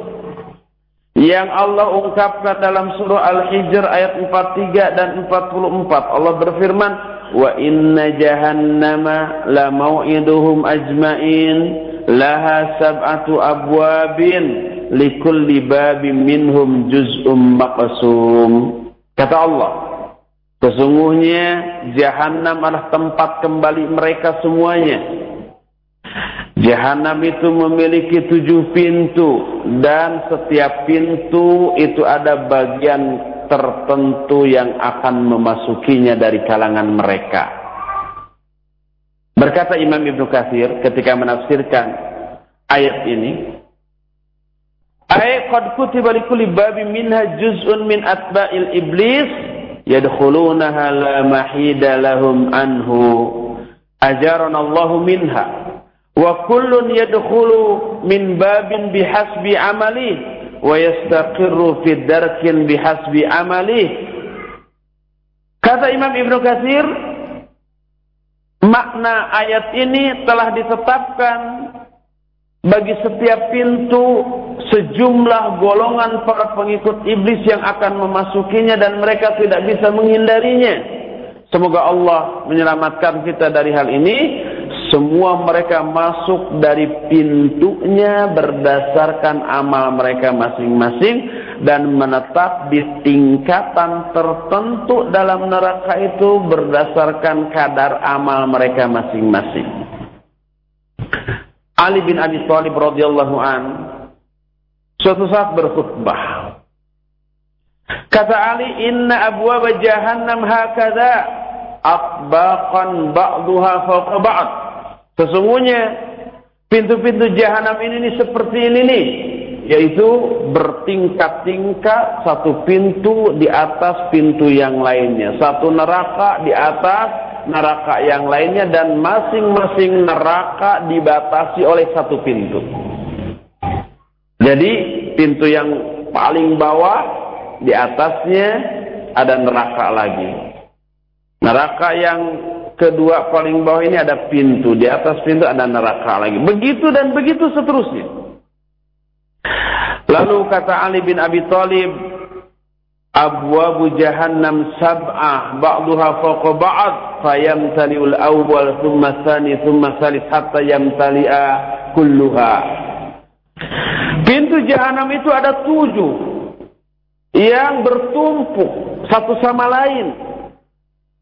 A: yang Allah ungkapkan dalam surah Al-Hijr ayat 43 dan 44. Allah berfirman, "Wa inna jahannama la mau'iduhum ajma'in, laha sab'atu abwabin, likulli babin minhum juz'um maqsum." Kata Allah, sesungguhnya jahannam adalah tempat kembali mereka semuanya. Jahanam itu memiliki tujuh pintu dan setiap pintu itu ada bagian tertentu yang akan memasukinya dari kalangan mereka. Berkata Imam Ibn Kathir ketika menafsirkan ayat ini, Ayat qad kutiba likulli babin minha juz'un min atba'il iblis yadkhulunaha la mahida lahum anhu. Ajarana Allahu minha wa kullun yadkhulu min babin bihasbi amali wa yastaqirru fi darkin bihasbi kata Imam Ibnu Katsir makna ayat ini telah ditetapkan bagi setiap pintu sejumlah golongan para pengikut iblis yang akan memasukinya dan mereka tidak bisa menghindarinya. Semoga Allah menyelamatkan kita dari hal ini semua mereka masuk dari pintunya berdasarkan amal mereka masing-masing dan menetap di tingkatan tertentu dalam neraka itu berdasarkan kadar amal mereka masing-masing. Ali bin Abi Thalib radhiyallahu an suatu saat berkhutbah. Kata Ali, "Inna abwaab jahannam hakadha atbaqan ba'daha fawqa ba'd." Sesungguhnya pintu-pintu jahanam ini, ini seperti ini nih, yaitu bertingkat-tingkat satu pintu di atas pintu yang lainnya, satu neraka di atas neraka yang lainnya dan masing-masing neraka dibatasi oleh satu pintu. Jadi pintu yang paling bawah di atasnya ada neraka lagi. Neraka yang kedua paling bawah ini ada pintu, di atas pintu ada neraka lagi. Begitu dan begitu seterusnya. Lalu kata Ali bin Abi Thalib, Abwabu jahannam sab'ah ba'duha fawqa ba'd fayamtali'ul awwal thumma tsani thumma tsalits hatta yamtali'a kulluha. Pintu jahanam itu ada tujuh yang bertumpuk satu sama lain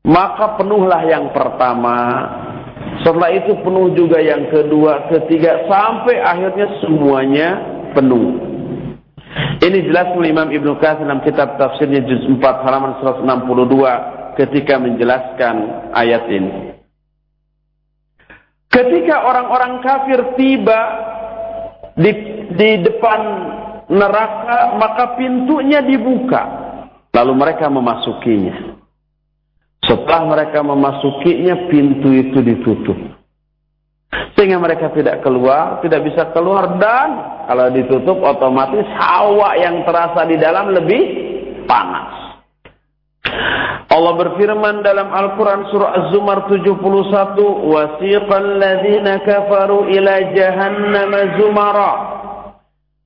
A: maka penuhlah yang pertama. Setelah itu penuh juga yang kedua, ketiga, sampai akhirnya semuanya penuh. Ini jelas Imam Ibn Qasir dalam kitab tafsirnya juz 4 halaman 162 ketika menjelaskan ayat ini. Ketika orang-orang kafir tiba di, di depan neraka, maka pintunya dibuka. Lalu mereka memasukinya. Setelah mereka memasukinya, pintu itu ditutup. Sehingga mereka tidak keluar, tidak bisa keluar dan kalau ditutup otomatis hawa yang terasa di dalam lebih panas. Allah berfirman dalam Al-Quran surah Az-Zumar 71 وَسِيقَ الَّذِينَ kafaru ila جَهَنَّمَ زُمَرًا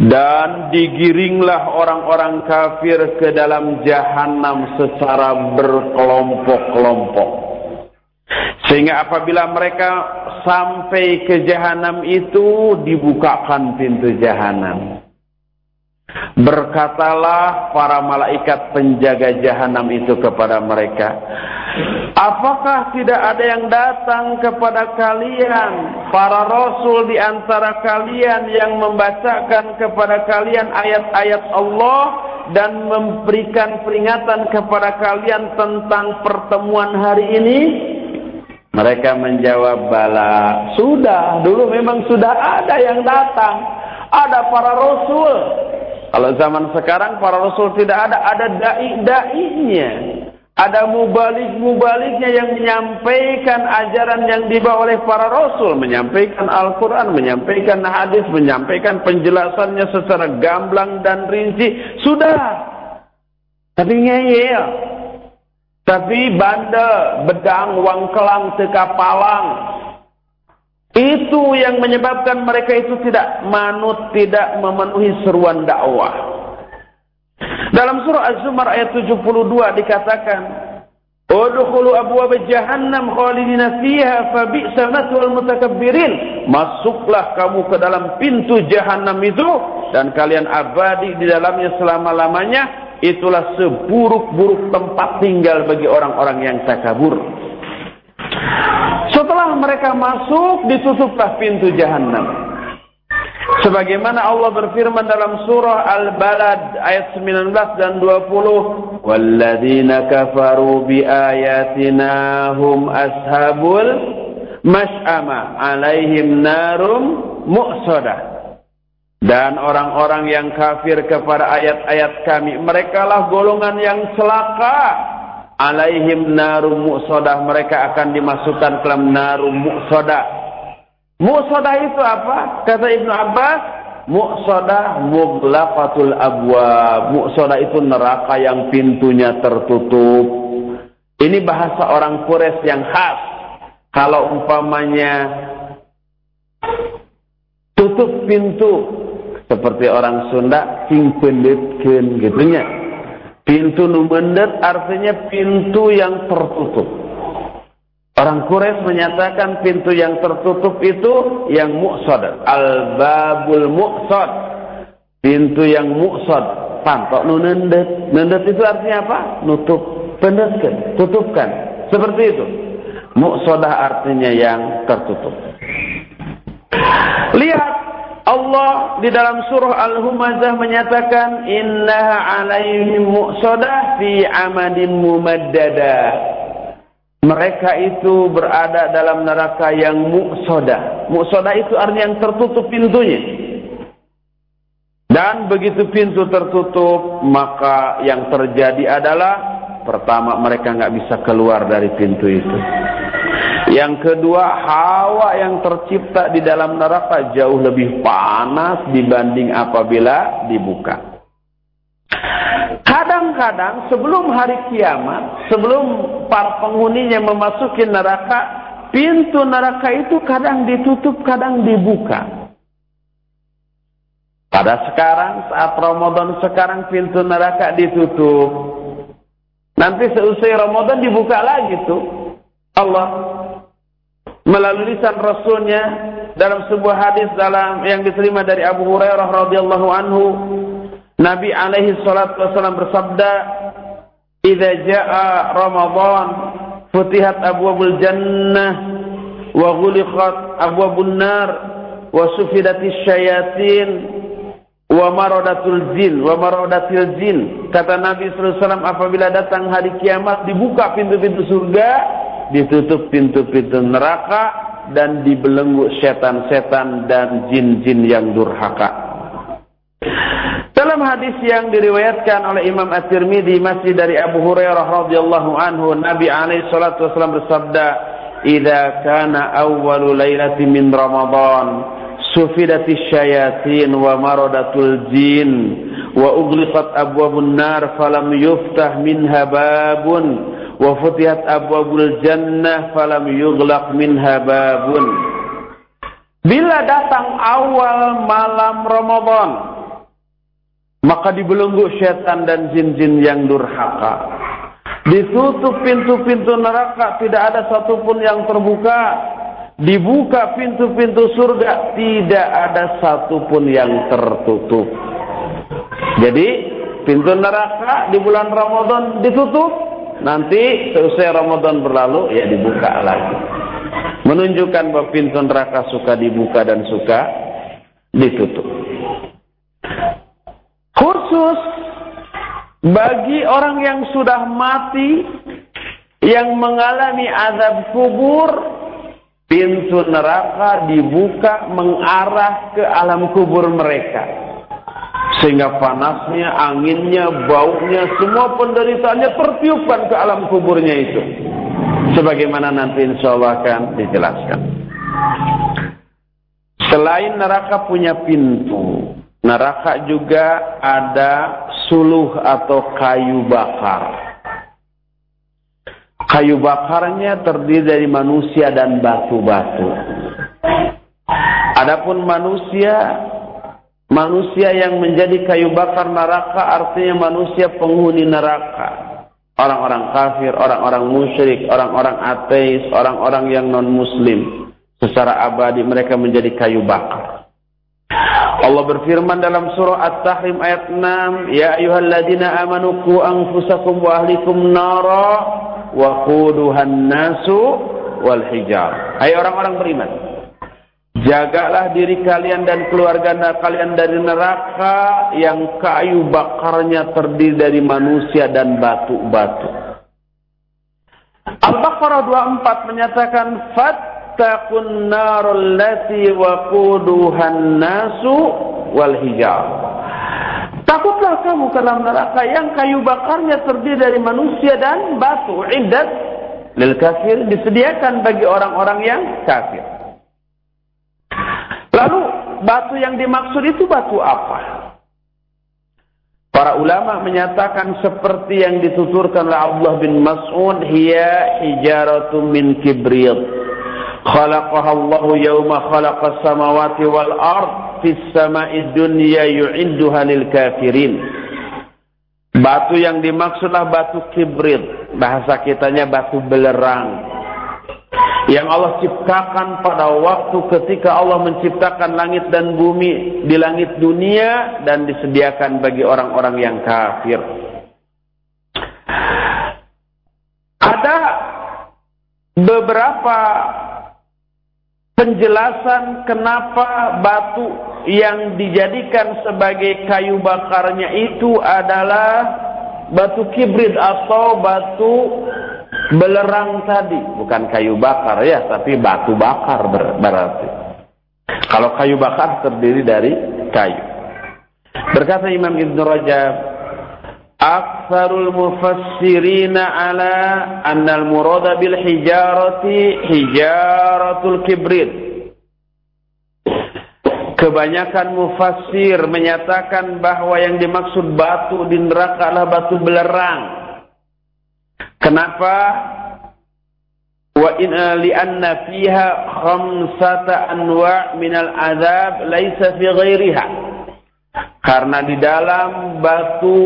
A: Dan digiringlah orang-orang kafir ke dalam jahanam secara berkelompok-kelompok. Sehingga apabila mereka sampai ke jahanam itu dibukakan pintu jahanam. Berkatalah para malaikat penjaga jahanam itu kepada mereka, Apakah tidak ada yang datang kepada kalian, para rasul di antara kalian yang membacakan kepada kalian ayat-ayat Allah dan memberikan peringatan kepada kalian tentang pertemuan hari ini? Mereka menjawab bala. Sudah, dulu memang sudah ada yang datang. Ada para rasul. Kalau zaman sekarang para rasul tidak ada, ada dai-dainya Ada mubalik-mubaliknya yang menyampaikan ajaran yang dibawa oleh para rasul, menyampaikan Al-Quran, menyampaikan hadis, menyampaikan penjelasannya secara gamblang dan rinci. Sudah. Tapi ngeyel. Tapi bandel, bedang, wangkelang, tekapalang. Itu yang menyebabkan mereka itu tidak manut, tidak memenuhi seruan dakwah. Dalam surah Az-Zumar ayat 72 dikatakan, "Udkhulu abwaab jahannam khalidina fiha fa bi'sa mathwal mutakabbirin." Masuklah kamu ke dalam pintu jahanam itu dan kalian abadi di dalamnya selama-lamanya. Itulah seburuk-buruk tempat tinggal bagi orang-orang yang takabur. Setelah mereka masuk, ditutuplah pintu jahanam. Sebagaimana Allah berfirman dalam surah Al-Balad ayat 19 dan 20, "Walladzina kafaru biayatina hum ashabul mas'ama 'alaihim narum mu'sadah." Dan orang-orang yang kafir kepada ayat-ayat kami, mereka lah golongan yang celaka. Alaihim narum mu'sadah, mereka akan dimasukkan ke dalam narum mu'sadah Muqsadah itu apa? Kata Ibnu Abbas, muqsadah mughlaqatul abwab. Muqsadah itu neraka yang pintunya tertutup. Ini bahasa orang Quraisy yang khas. Kalau umpamanya tutup pintu seperti orang Sunda king pendetkeun gitunya. Pintu nu artinya pintu yang tertutup. Orang Quraisy menyatakan pintu yang tertutup itu yang muqsad. Al-babul muqsad. Pintu yang muqsad. Pantok nu nendet. Itu artinya apa? Nutup. Pendetkan. Tutupkan. Seperti itu. Muqsadah artinya yang tertutup. Lihat Allah di dalam surah Al-Humazah menyatakan innaha alaihim muqsadah fi amadin mumaddadah mereka itu berada dalam neraka yang muqsoda. Muqsoda itu artinya yang tertutup pintunya. Dan begitu pintu tertutup, maka yang terjadi adalah pertama mereka nggak bisa keluar dari pintu itu. Yang kedua, hawa yang tercipta di dalam neraka jauh lebih panas dibanding apabila dibuka. Kadang-kadang sebelum hari kiamat, sebelum para penghuninya memasuki neraka, pintu neraka itu kadang ditutup, kadang dibuka. Pada sekarang, saat Ramadan sekarang pintu neraka ditutup. Nanti seusai Ramadan dibuka lagi tuh. Allah melalui lisan Rasulnya dalam sebuah hadis dalam yang diterima dari Abu Hurairah radhiyallahu anhu Nabi alaihi salatu wasallam bersabda, "Idza jaa Ramadan, futihat abwabul jannah wa ghuliqat abwabun nar wa sufidatis syayatin wa maradatul jin wa maradatil jin." Kata Nabi sallallahu alaihi wasallam apabila datang hari kiamat dibuka pintu-pintu surga, ditutup pintu-pintu neraka dan dibelenggu setan-setan dan jin-jin yang durhaka. Dalam hadis yang diriwayatkan oleh Imam At-Tirmidzi masih dari Abu Hurairah radhiyallahu anhu, Nabi alaihi salatu wasallam bersabda, "Idza kana awwalu lailatin min Ramadan, sufidatish syayatin wa maradatul jin wa ughliqat abwabun nar falam yuftah minha babun wa futihat abwabul jannah falam yughlaq minha babun." Bila datang awal malam Ramadan, maka dibelenggu setan dan jin-jin yang durhaka. Ditutup pintu-pintu neraka, tidak ada satupun yang terbuka. Dibuka pintu-pintu surga, tidak ada satupun yang tertutup. Jadi, pintu neraka di bulan Ramadan ditutup, nanti selesai Ramadan berlalu, ya dibuka lagi. Menunjukkan bahwa pintu neraka suka dibuka dan suka ditutup khusus bagi orang yang sudah mati yang mengalami azab kubur pintu neraka dibuka mengarah ke alam kubur mereka Sehingga panasnya, anginnya, baunya, semua penderitaannya tertiupkan ke alam kuburnya itu. Sebagaimana nanti insya Allah akan dijelaskan. Selain neraka punya pintu, neraka juga ada suluh atau kayu bakar. Kayu bakarnya terdiri dari manusia dan batu-batu. Adapun manusia, manusia yang menjadi kayu bakar neraka artinya manusia penghuni neraka. Orang-orang kafir, orang-orang musyrik, orang-orang ateis, orang-orang yang non-muslim. Secara abadi mereka menjadi kayu bakar. Allah berfirman dalam surah At-Tahrim ayat 6, "Ya ayyuhalladzina amanu qu anfusakum wa ahlikum nara wa quduhan nasu wal hijar." Hai orang-orang beriman, Jagalah diri kalian dan keluarga kalian dari neraka yang kayu bakarnya terdiri dari manusia dan batu-batu. Al-Baqarah 24 menyatakan fattaqun narul lati waquduhan nasu wal hijar. Takutlah kamu ke dalam neraka yang kayu bakarnya terdiri dari manusia dan batu. Iddat lil kafir disediakan bagi orang-orang yang kafir. Lalu batu yang dimaksud itu batu apa? Para ulama menyatakan seperti yang dituturkan oleh Allah bin Mas'ud, hiya hijaratu min kibrit. Khalaqaha Allah yawma khalaqa samawati wal ard fis dunya yu'idduha lil kafirin. Batu yang dimaksudlah batu kibrit, bahasa kitanya batu belerang yang Allah ciptakan pada waktu ketika Allah menciptakan langit dan bumi di langit dunia dan disediakan bagi orang-orang yang kafir. Ada beberapa penjelasan kenapa batu yang dijadikan sebagai kayu bakarnya itu adalah batu kibrit atau batu belerang tadi. Bukan kayu bakar ya tapi batu bakar ber berarti. Kalau kayu bakar terdiri dari kayu. Berkata Imam Ibn Rajab aksarul mufassirina ala annal murada bil hijarati hijaratul kibrit Kebanyakan mufassir menyatakan bahwa yang dimaksud batu di neraka adalah batu belerang Kenapa? Wa in li'anna fiha khamsata anwa' minal azab laisa fi ghairiha. Karena di dalam batu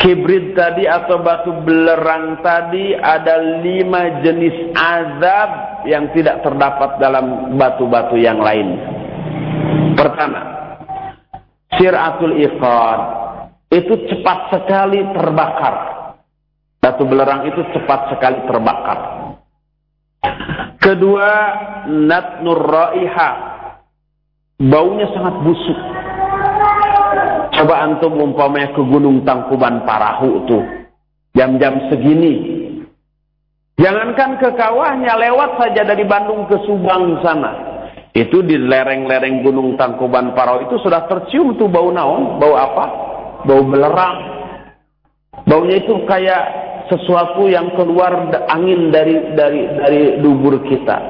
A: kibrit tadi atau batu belerang tadi ada lima jenis azab yang tidak terdapat dalam batu-batu yang lain. Pertama, siratul iqad itu cepat sekali terbakar. Batu belerang itu cepat sekali terbakar. Kedua, natnur raiha. Baunya sangat busuk. Coba antum umpamanya ke Gunung Tangkuban Parahu tuh. Jam-jam segini. Jangankan ke kawahnya, lewat saja dari Bandung ke Subang sana. Itu di lereng-lereng Gunung Tangkuban Parahu itu sudah tercium tuh bau naon, bau apa? Bau belerang. Baunya itu kayak sesuatu yang keluar angin dari dari dari dubur kita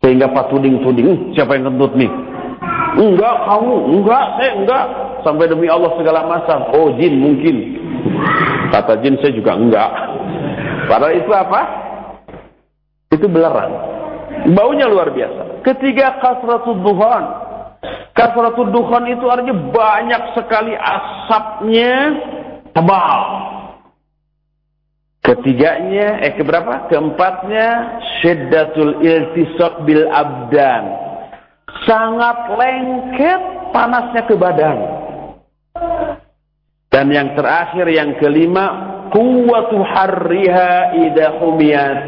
A: sehingga patuding-tuding siapa yang kentut nih enggak kamu enggak saya enggak sampai demi Allah segala macam. Oh jin mungkin. Kata jin saya juga enggak. Padahal itu apa? Itu belerang. Baunya luar biasa. Ketiga kasratul duhan. Kasratul duhan itu artinya banyak sekali asapnya tebal. Ketiganya, eh keberapa? Keempatnya, syiddatul iltisaq bil abdan. Sangat lengket panasnya ke badan. Dan yang terakhir, yang kelima, kuwatu harriha idha humiyat.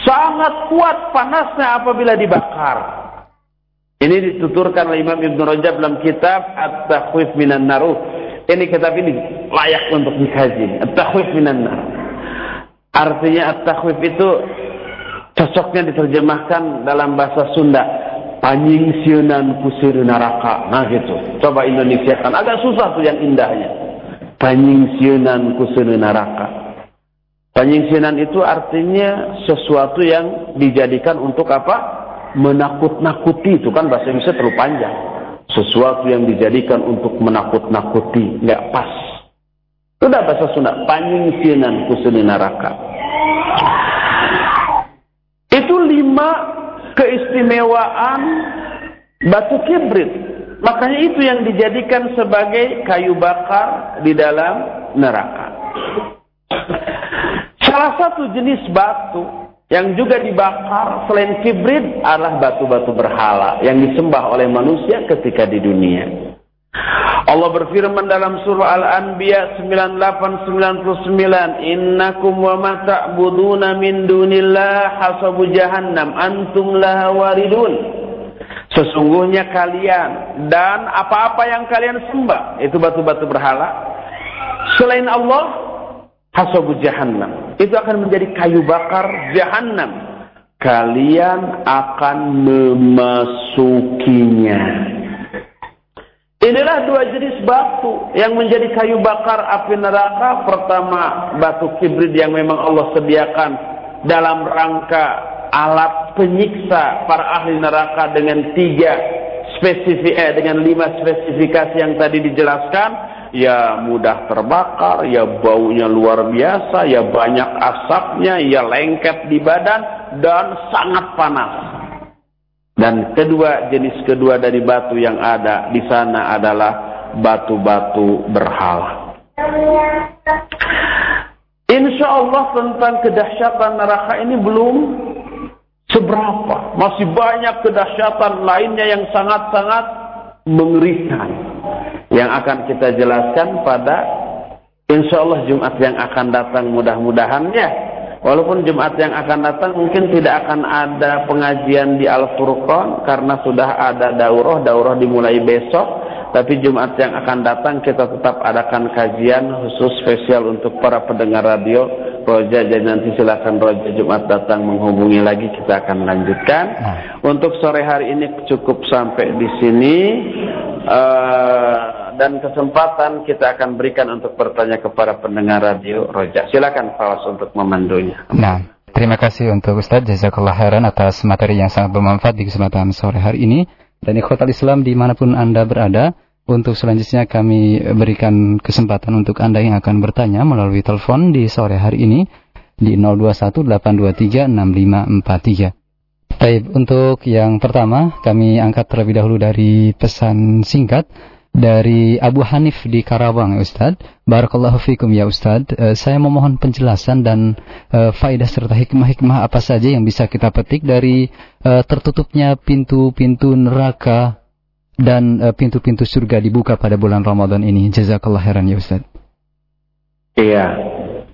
A: Sangat kuat panasnya apabila dibakar. Ini dituturkan oleh Imam Ibn Rajab dalam kitab At-Takhwif Minan Naruh. Ini kitab ini layak untuk dikaji. At-Takhwif Minan Naruh. Artinya at-takhwif itu cocoknya diterjemahkan dalam bahasa Sunda. Panyingsiunan kusir neraka. Nah gitu. Coba Indonesia kan agak susah tuh yang indahnya. Panyingsiunan kusir neraka. Panyingsiunan itu artinya sesuatu yang dijadikan untuk apa? Menakut-nakuti. Itu kan bahasa Indonesia terlalu panjang. Sesuatu yang dijadikan untuk menakut-nakuti. Nggak pas. Itu udah bahasa Sunda. Panyingsiunan kusir neraka. Itu lima keistimewaan batu kibrit. Makanya itu yang dijadikan sebagai kayu bakar di dalam neraka. Salah satu jenis batu yang juga dibakar selain kibrit adalah batu-batu berhala yang disembah oleh manusia ketika di dunia. Allah berfirman dalam surah Al-Anbiya 9899, "Innakum wa ma ta'buduna min dunillah hasabu jahannam antum laha waridun." Sesungguhnya kalian dan apa-apa yang kalian sembah itu batu-batu berhala selain Allah hasabu jahannam. Itu akan menjadi kayu bakar jahannam. Kalian akan memasukinya. Inilah dua jenis batu yang menjadi kayu bakar api neraka. Pertama, batu kibrit yang memang Allah sediakan dalam rangka alat penyiksa para ahli neraka dengan tiga spesifik, eh, dengan lima spesifikasi yang tadi dijelaskan. Ya mudah terbakar, ya baunya luar biasa, ya banyak asapnya, ya lengket di badan, dan sangat panas. Dan kedua jenis kedua dari batu yang ada di sana adalah batu-batu berhala. Insya Allah tentang kedahsyatan neraka ini belum seberapa. Masih banyak kedahsyatan lainnya yang sangat-sangat mengerikan. Yang akan kita jelaskan pada insya Allah Jumat yang akan datang mudah-mudahan ya. Walaupun Jumat yang akan datang mungkin tidak akan ada pengajian di Al-Furqan karena sudah ada daurah, daurah dimulai besok. Tapi Jumat yang akan datang kita tetap adakan kajian khusus spesial untuk para pendengar radio Roja. Jadi nanti silakan Roja Jumat datang menghubungi lagi kita akan lanjutkan. Nah. Untuk sore hari ini cukup sampai di sini. Uh, dan kesempatan kita akan berikan untuk bertanya kepada pendengar radio Roja. Silakan Fawas untuk memandunya.
B: Nah, terima kasih untuk Ustaz Jazakallah khairan atas materi yang sangat bermanfaat di kesempatan sore hari ini. Dan ikhwatal Islam di mana pun Anda berada, untuk selanjutnya kami berikan kesempatan untuk Anda yang akan bertanya melalui telepon di sore hari ini di 0218236543. Baik, untuk yang pertama kami angkat terlebih dahulu dari pesan singkat dari Abu Hanif di Karawang, Ustaz. Barakallahu fikum ya Ustaz. Uh, saya memohon penjelasan dan uh, faedah serta hikmah-hikmah apa saja yang bisa kita petik dari uh, tertutupnya pintu-pintu neraka dan pintu-pintu uh, surga dibuka pada bulan Ramadan ini. Jazakallah khairan ya Ustaz.
A: Iya.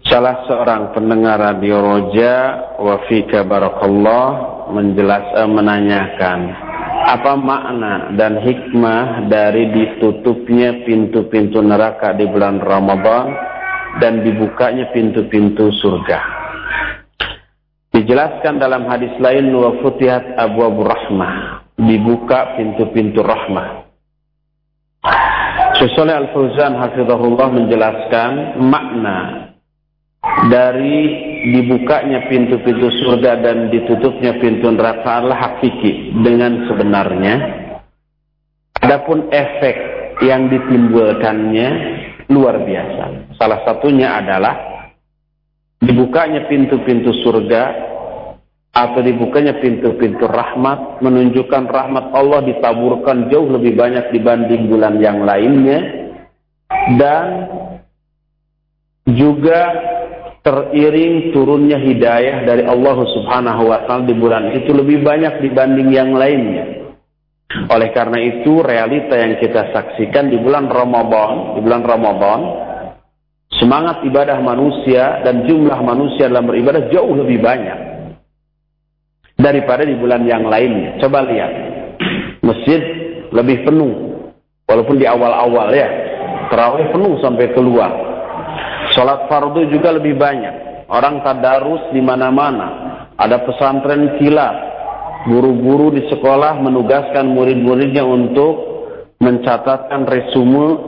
A: Salah seorang pendengar Radio Roja Wafika Barakallah menjelas, uh, menanyakan apa makna dan hikmah dari ditutupnya pintu-pintu neraka di bulan Ramadan dan dibukanya pintu-pintu surga. Dijelaskan dalam hadis lain wa futihat abwaabur rahmah, dibuka pintu-pintu rahmah. Syekh Al-Fauzan hafizahullah menjelaskan makna dari dibukanya pintu-pintu surga dan ditutupnya pintu neraka adalah hakiki dengan sebenarnya. Adapun efek yang ditimbulkannya luar biasa. Salah satunya adalah dibukanya pintu-pintu surga atau dibukanya pintu-pintu rahmat menunjukkan rahmat Allah ditaburkan jauh lebih banyak dibanding bulan yang lainnya dan juga teriring turunnya hidayah dari Allah Subhanahu wa taala di bulan itu lebih banyak dibanding yang lainnya. Oleh karena itu realita yang kita saksikan di bulan Ramadan, di bulan Ramadan semangat ibadah manusia dan jumlah manusia dalam beribadah jauh lebih banyak daripada di bulan yang lainnya. Coba lihat. Masjid lebih penuh walaupun di awal-awal ya. Terawih penuh sampai keluar Sholat fardu juga lebih banyak. Orang tadarus di mana-mana. Ada pesantren kilat. guru-guru di sekolah menugaskan murid-muridnya untuk mencatatkan resume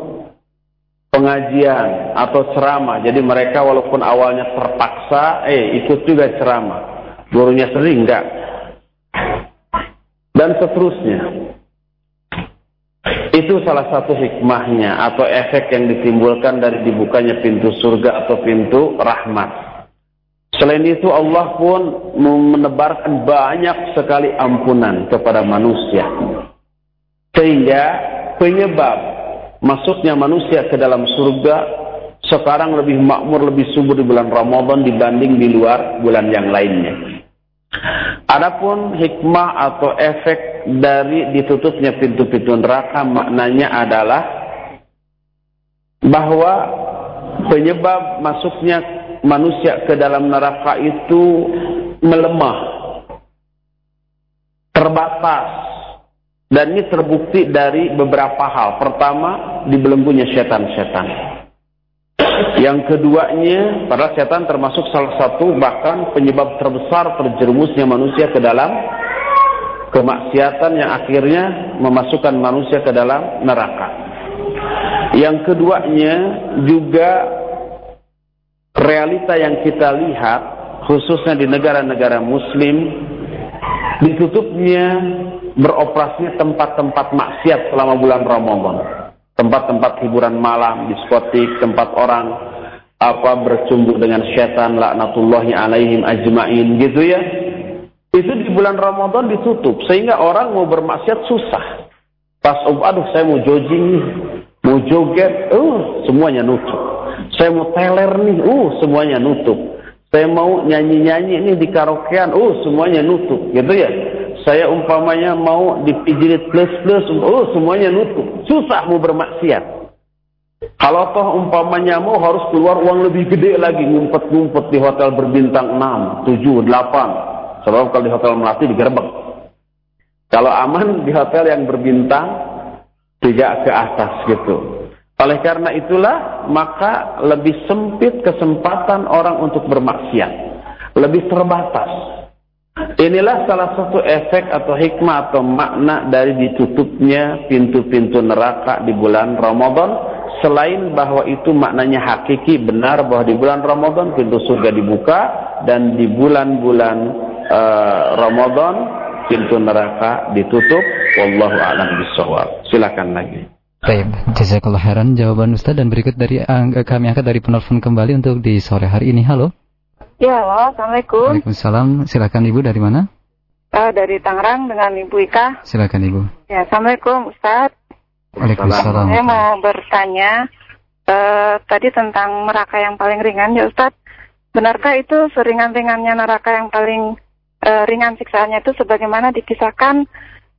A: pengajian atau ceramah. Jadi mereka walaupun awalnya terpaksa, eh ikut juga ceramah. Gurunya sering enggak. Dan seterusnya. Itu salah satu hikmahnya atau efek yang ditimbulkan dari dibukanya pintu surga atau pintu rahmat. Selain itu Allah pun menebarkan banyak sekali ampunan kepada manusia. Sehingga penyebab masuknya manusia ke dalam surga sekarang lebih makmur, lebih subur di bulan Ramadan dibanding di luar bulan yang lainnya. Adapun hikmah atau efek dari ditutupnya pintu-pintu neraka maknanya adalah bahwa penyebab masuknya manusia ke dalam neraka itu melemah, terbatas, dan ini terbukti dari beberapa hal. Pertama, dibelenggunya setan-setan. Yang keduanya, padahal setan termasuk salah satu bahkan penyebab terbesar terjerumusnya manusia ke dalam kemaksiatan yang akhirnya memasukkan manusia ke dalam neraka. Yang keduanya juga realita yang kita lihat khususnya di negara-negara muslim ditutupnya beroperasinya tempat-tempat maksiat selama bulan Ramadan tempat-tempat hiburan malam diskotik tempat orang apa bercumbu dengan setan laknatullahi alaihim ajmain gitu ya itu di bulan Ramadan ditutup sehingga orang mau bermaksiat susah pas oh, aduh saya mau jogging nih mau joget uh semuanya nutup saya mau teler nih, uh semuanya nutup. Saya mau nyanyi-nyanyi ini di karaokean, uh semuanya nutup, gitu ya. Saya umpamanya mau dipijit plus-plus, uh semuanya nutup. Susah mau bermaksiat. Kalau toh umpamanya mau harus keluar uang lebih gede lagi, ngumpet-ngumpet di hotel berbintang 6, 7, 8. Sebab kalau di hotel Melati digerebek. Kalau aman di hotel yang berbintang, tiga ke atas gitu. Oleh karena itulah maka lebih sempit kesempatan orang untuk bermaksiat. Lebih terbatas. Inilah salah satu efek atau hikmah atau makna dari ditutupnya pintu-pintu neraka di bulan Ramadan. Selain bahwa itu maknanya hakiki benar bahwa di bulan Ramadan pintu surga dibuka dan di bulan-bulan uh, Ramadan pintu neraka ditutup. Wallahu a'lam bishawab. Silakan lagi.
B: Baik, jazakallah heran jawaban Ustaz dan berikut dari uh, kami angkat dari penelpon kembali untuk di sore hari ini. Halo.
C: Ya, halo, Assalamualaikum.
B: Waalaikumsalam. Silakan Ibu dari mana?
C: Uh, dari Tangerang dengan Ibu Ika.
B: Silakan Ibu.
C: Ya, Assalamualaikum Ustaz.
B: Waalaikumsalam.
C: Saya mau bertanya uh, tadi tentang neraka yang paling ringan ya Ustaz. Benarkah itu seringan-ringannya neraka yang paling uh, ringan siksaannya itu sebagaimana dikisahkan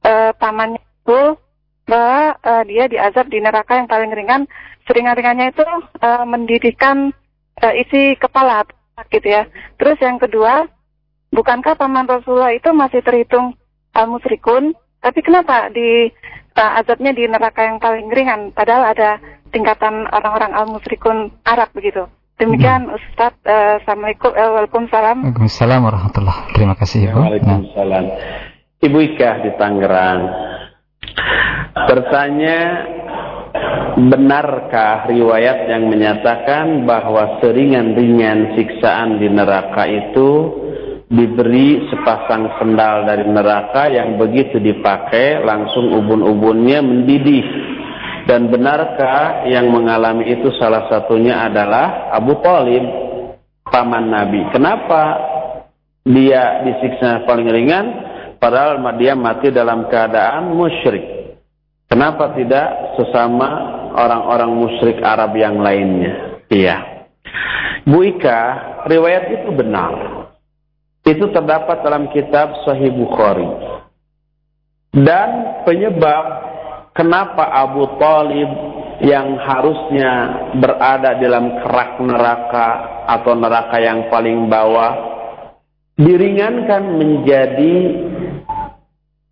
C: uh, pamannya itu bahwa uh, dia diazab di neraka yang paling ringan. Seringan-ringannya itu uh, mendidihkan uh, isi kepala gitu ya. Terus yang kedua, bukankah paman Rasulullah itu masih terhitung al-musrikun? Tapi kenapa di uh, azabnya di neraka yang paling ringan? Padahal ada tingkatan orang-orang al-musrikun Arab begitu. Demikian hmm. Ustaz, uh, Assalamualaikum, uh, Waalaikumsalam.
B: Waalaikumsalam warahmatullahi Terima kasih Ibu.
A: Waalaikumsalam. Ibu Ika di Tangerang. Bertanya, benarkah riwayat yang menyatakan bahwa seringan-ringan siksaan di neraka itu diberi sepasang sendal dari neraka yang begitu dipakai langsung ubun-ubunnya mendidih? Dan benarkah yang mengalami itu salah satunya adalah Abu Talib paman Nabi? Kenapa dia disiksa paling ringan? Padahal dia mati dalam keadaan musyrik Kenapa tidak sesama orang-orang musyrik Arab yang lainnya? Iya. Bu Ika, riwayat itu benar. Itu terdapat dalam kitab Sahih Bukhari. Dan penyebab kenapa Abu Talib yang harusnya berada dalam kerak neraka atau neraka yang paling bawah diringankan menjadi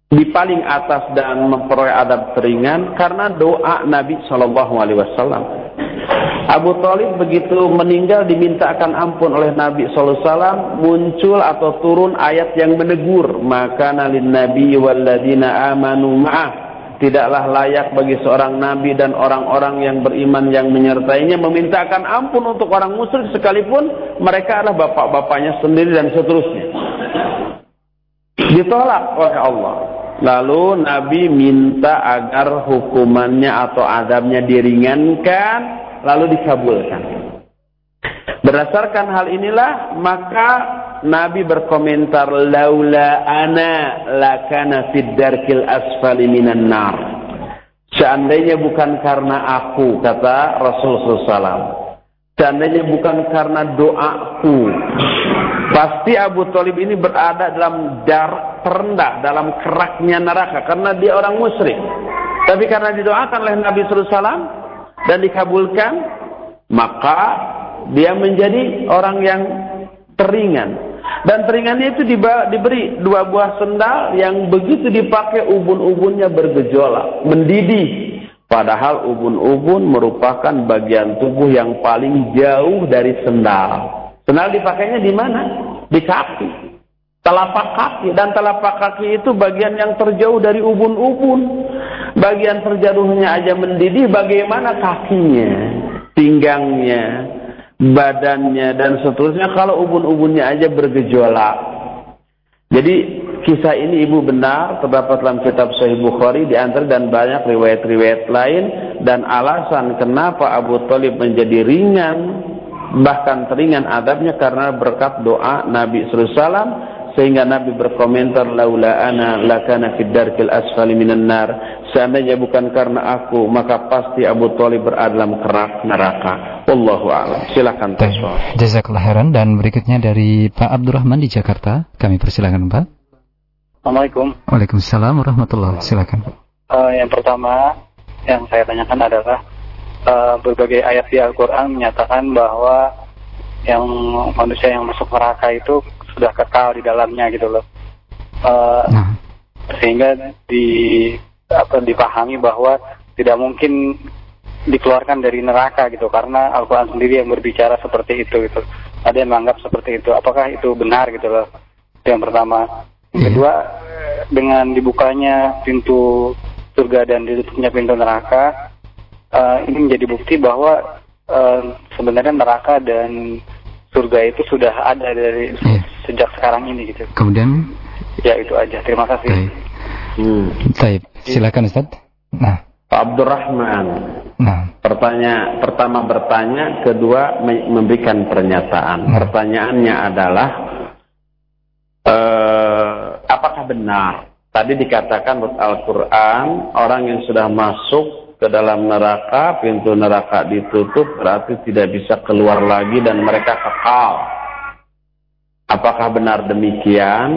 A: di paling atas dan memperoleh adab teringan karena doa Nabi Shallallahu Alaihi Wasallam. Abu Talib begitu meninggal dimintakan ampun oleh Nabi SAW muncul atau turun ayat yang menegur maka nalin Nabi waladina amanu ma'ah tidaklah layak bagi seorang nabi dan orang-orang yang beriman yang menyertainya memintakan ampun untuk orang musyrik sekalipun mereka adalah bapak-bapaknya sendiri dan seterusnya. Ditolak oleh Allah. Lalu Nabi minta agar hukumannya atau adabnya diringankan lalu dikabulkan. Berdasarkan hal inilah maka Nabi berkomentar laula ana lakana fid darkil asfali minan nar. Seandainya bukan karena aku kata Rasulullah SAW. Seandainya bukan karena doaku. Pasti Abu Talib ini berada dalam dar terendah, dalam keraknya neraka. Karena dia orang musyrik. Tapi karena didoakan oleh Nabi SAW dan dikabulkan. Maka dia menjadi orang yang teringan. Dan teringannya itu diberi dua buah sendal yang begitu dipakai ubun-ubunnya bergejolak, mendidih. Padahal ubun-ubun merupakan bagian tubuh yang paling jauh dari sendal. Sendal dipakainya di mana? Di kaki. Telapak kaki. Dan telapak kaki itu bagian yang terjauh dari ubun-ubun. Bagian terjauhnya aja mendidih, bagaimana kakinya, pinggangnya, badannya dan seterusnya kalau ubun-ubunnya aja bergejolak. Jadi kisah ini ibu benar terdapat dalam kitab Sahih Bukhari di antara dan banyak riwayat-riwayat lain dan alasan kenapa Abu Talib menjadi ringan bahkan teringan adabnya karena berkat doa Nabi sallallahu alaihi wasallam sehingga Nabi berkomentar laula ana lakana fid darkil asfali minan nar. Seandainya bukan karena aku maka pasti Abu Thalib berada dalam kerak neraka. Wallahu a'lam. Silakan tasawuf
B: jazakallahu khairan. Dan berikutnya dari Pak Abdurrahman di Jakarta. Kami persilakan Pak
D: Assalamualaikum
B: Waalaikumsalam warahmatullahi silakan
D: uh, yang pertama yang saya tanyakan adalah uh, berbagai ayat di Al-Qur'an menyatakan bahwa yang manusia yang masuk neraka itu sudah kekal di dalamnya gitu loh. Uh, nah. Sehingga di apa dipahami bahwa tidak mungkin dikeluarkan dari neraka gitu karena Al-Quran sendiri yang berbicara seperti itu gitu. Ada yang menganggap seperti itu. Apakah itu benar gitu loh? Itu yang pertama. Yang iya. kedua dengan dibukanya pintu surga dan ditutupnya pintu neraka uh, ini menjadi bukti bahwa uh, sebenarnya neraka dan surga itu sudah ada dari yeah. sejak sekarang ini gitu.
B: Kemudian
D: ya itu aja. Terima kasih.
B: Baik. Hmm. Baik. Silakan Ustaz.
A: Nah, Pak Abdurrahman. Nah, pertanyaan pertama bertanya, kedua memberikan pernyataan. Nah. Pertanyaannya adalah eh, benar tadi dikatakan menurut Al-Qur'an orang yang sudah masuk ke dalam neraka, pintu neraka ditutup berarti tidak bisa keluar lagi dan mereka kekal. Apakah benar demikian?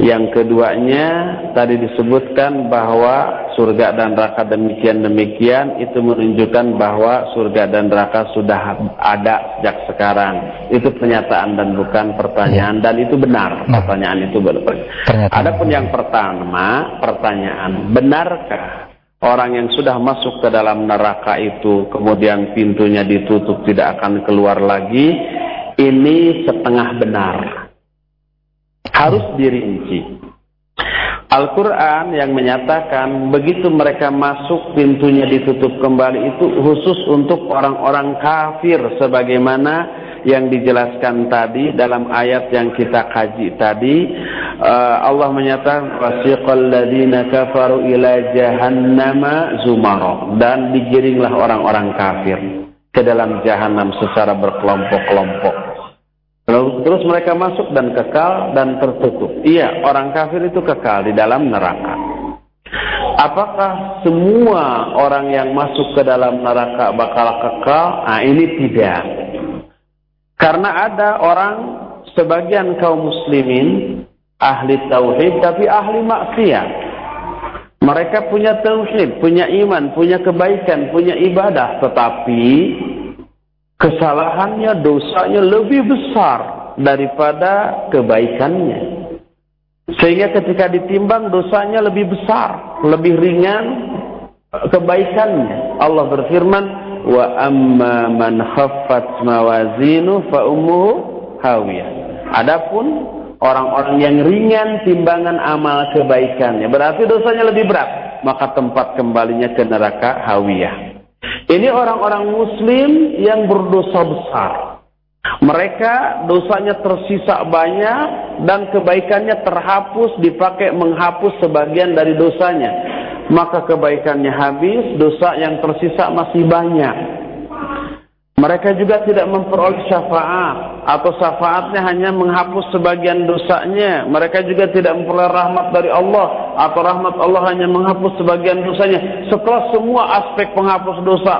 A: Yang keduanya tadi disebutkan bahwa surga dan neraka demikian-demikian itu menunjukkan bahwa surga dan neraka sudah ada sejak sekarang. Itu pernyataan dan bukan pertanyaan ya. dan itu benar. Nah, pertanyaan itu benar. Adapun yang pertama, pertanyaan, benarkah Orang yang sudah masuk ke dalam neraka itu kemudian pintunya ditutup tidak akan keluar lagi. Ini setengah benar. Harus dirinci. Al-Quran yang menyatakan begitu mereka masuk pintunya ditutup kembali itu khusus untuk orang-orang kafir sebagaimana yang dijelaskan tadi dalam ayat yang kita kaji tadi. Uh, Allah menyatakan wasiqal ladzina kafaru ila jahannama zumara. Dan digiringlah orang-orang kafir ke dalam jahanam secara berkelompok-kelompok terus mereka masuk dan kekal dan tertutup iya orang kafir itu kekal di dalam neraka Apakah semua orang yang masuk ke dalam neraka bakal kekal? Nah, ini tidak. Karena ada orang sebagian kaum muslimin ahli tauhid tapi ahli maksiat. Mereka punya tauhid, punya iman, punya kebaikan, punya ibadah, tetapi kesalahannya, dosanya lebih besar daripada kebaikannya. Sehingga ketika ditimbang dosanya lebih besar, lebih ringan kebaikannya. Allah berfirman, wa amma man khaffat mawazinu fa hawiyah. Adapun orang-orang yang ringan timbangan amal kebaikannya, berarti dosanya lebih berat, maka tempat kembalinya ke neraka hawiyah. Ini orang-orang muslim yang berdosa besar. Mereka dosanya tersisa banyak dan kebaikannya terhapus dipakai menghapus sebagian dari dosanya. Maka kebaikannya habis, dosa yang tersisa masih banyak. Mereka juga tidak memperoleh syafaat atau syafaatnya hanya menghapus sebagian dosanya. Mereka juga tidak memperoleh rahmat dari Allah atau rahmat Allah hanya menghapus sebagian dosanya. Setelah semua aspek penghapus dosa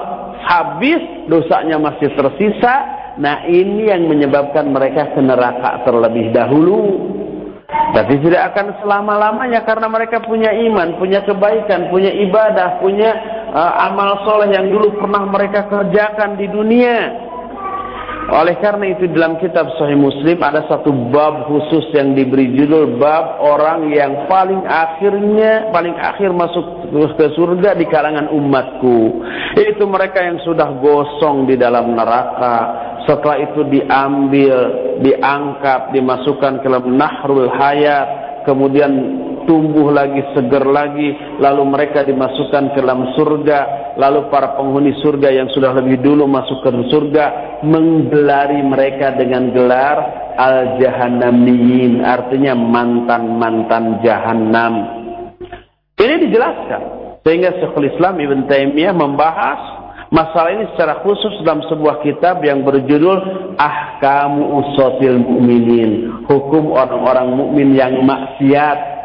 A: habis, dosanya masih tersisa. Nah ini yang menyebabkan mereka ke neraka terlebih dahulu. Tapi tidak akan selama-lamanya karena mereka punya iman, punya kebaikan, punya ibadah, punya uh, amal soleh yang dulu pernah mereka kerjakan di dunia. Oleh karena itu dalam kitab Sahih Muslim ada satu bab khusus yang diberi judul bab orang yang paling akhirnya paling akhir masuk ke surga di kalangan umatku. Itu mereka yang sudah gosong di dalam neraka. Setelah itu diambil, diangkat, dimasukkan ke dalam nahrul hayat, kemudian tumbuh lagi, seger lagi, lalu mereka dimasukkan ke dalam surga, lalu para penghuni surga yang sudah lebih dulu masuk ke surga menggelari mereka dengan gelar al-jahannamiyin, artinya mantan-mantan jahannam. Ini dijelaskan sehingga Syekhul Islam Ibn Taimiyah membahas masalah ini secara khusus dalam sebuah kitab yang berjudul Ahkamu Usatil Mu'minin, hukum orang-orang mukmin yang maksiat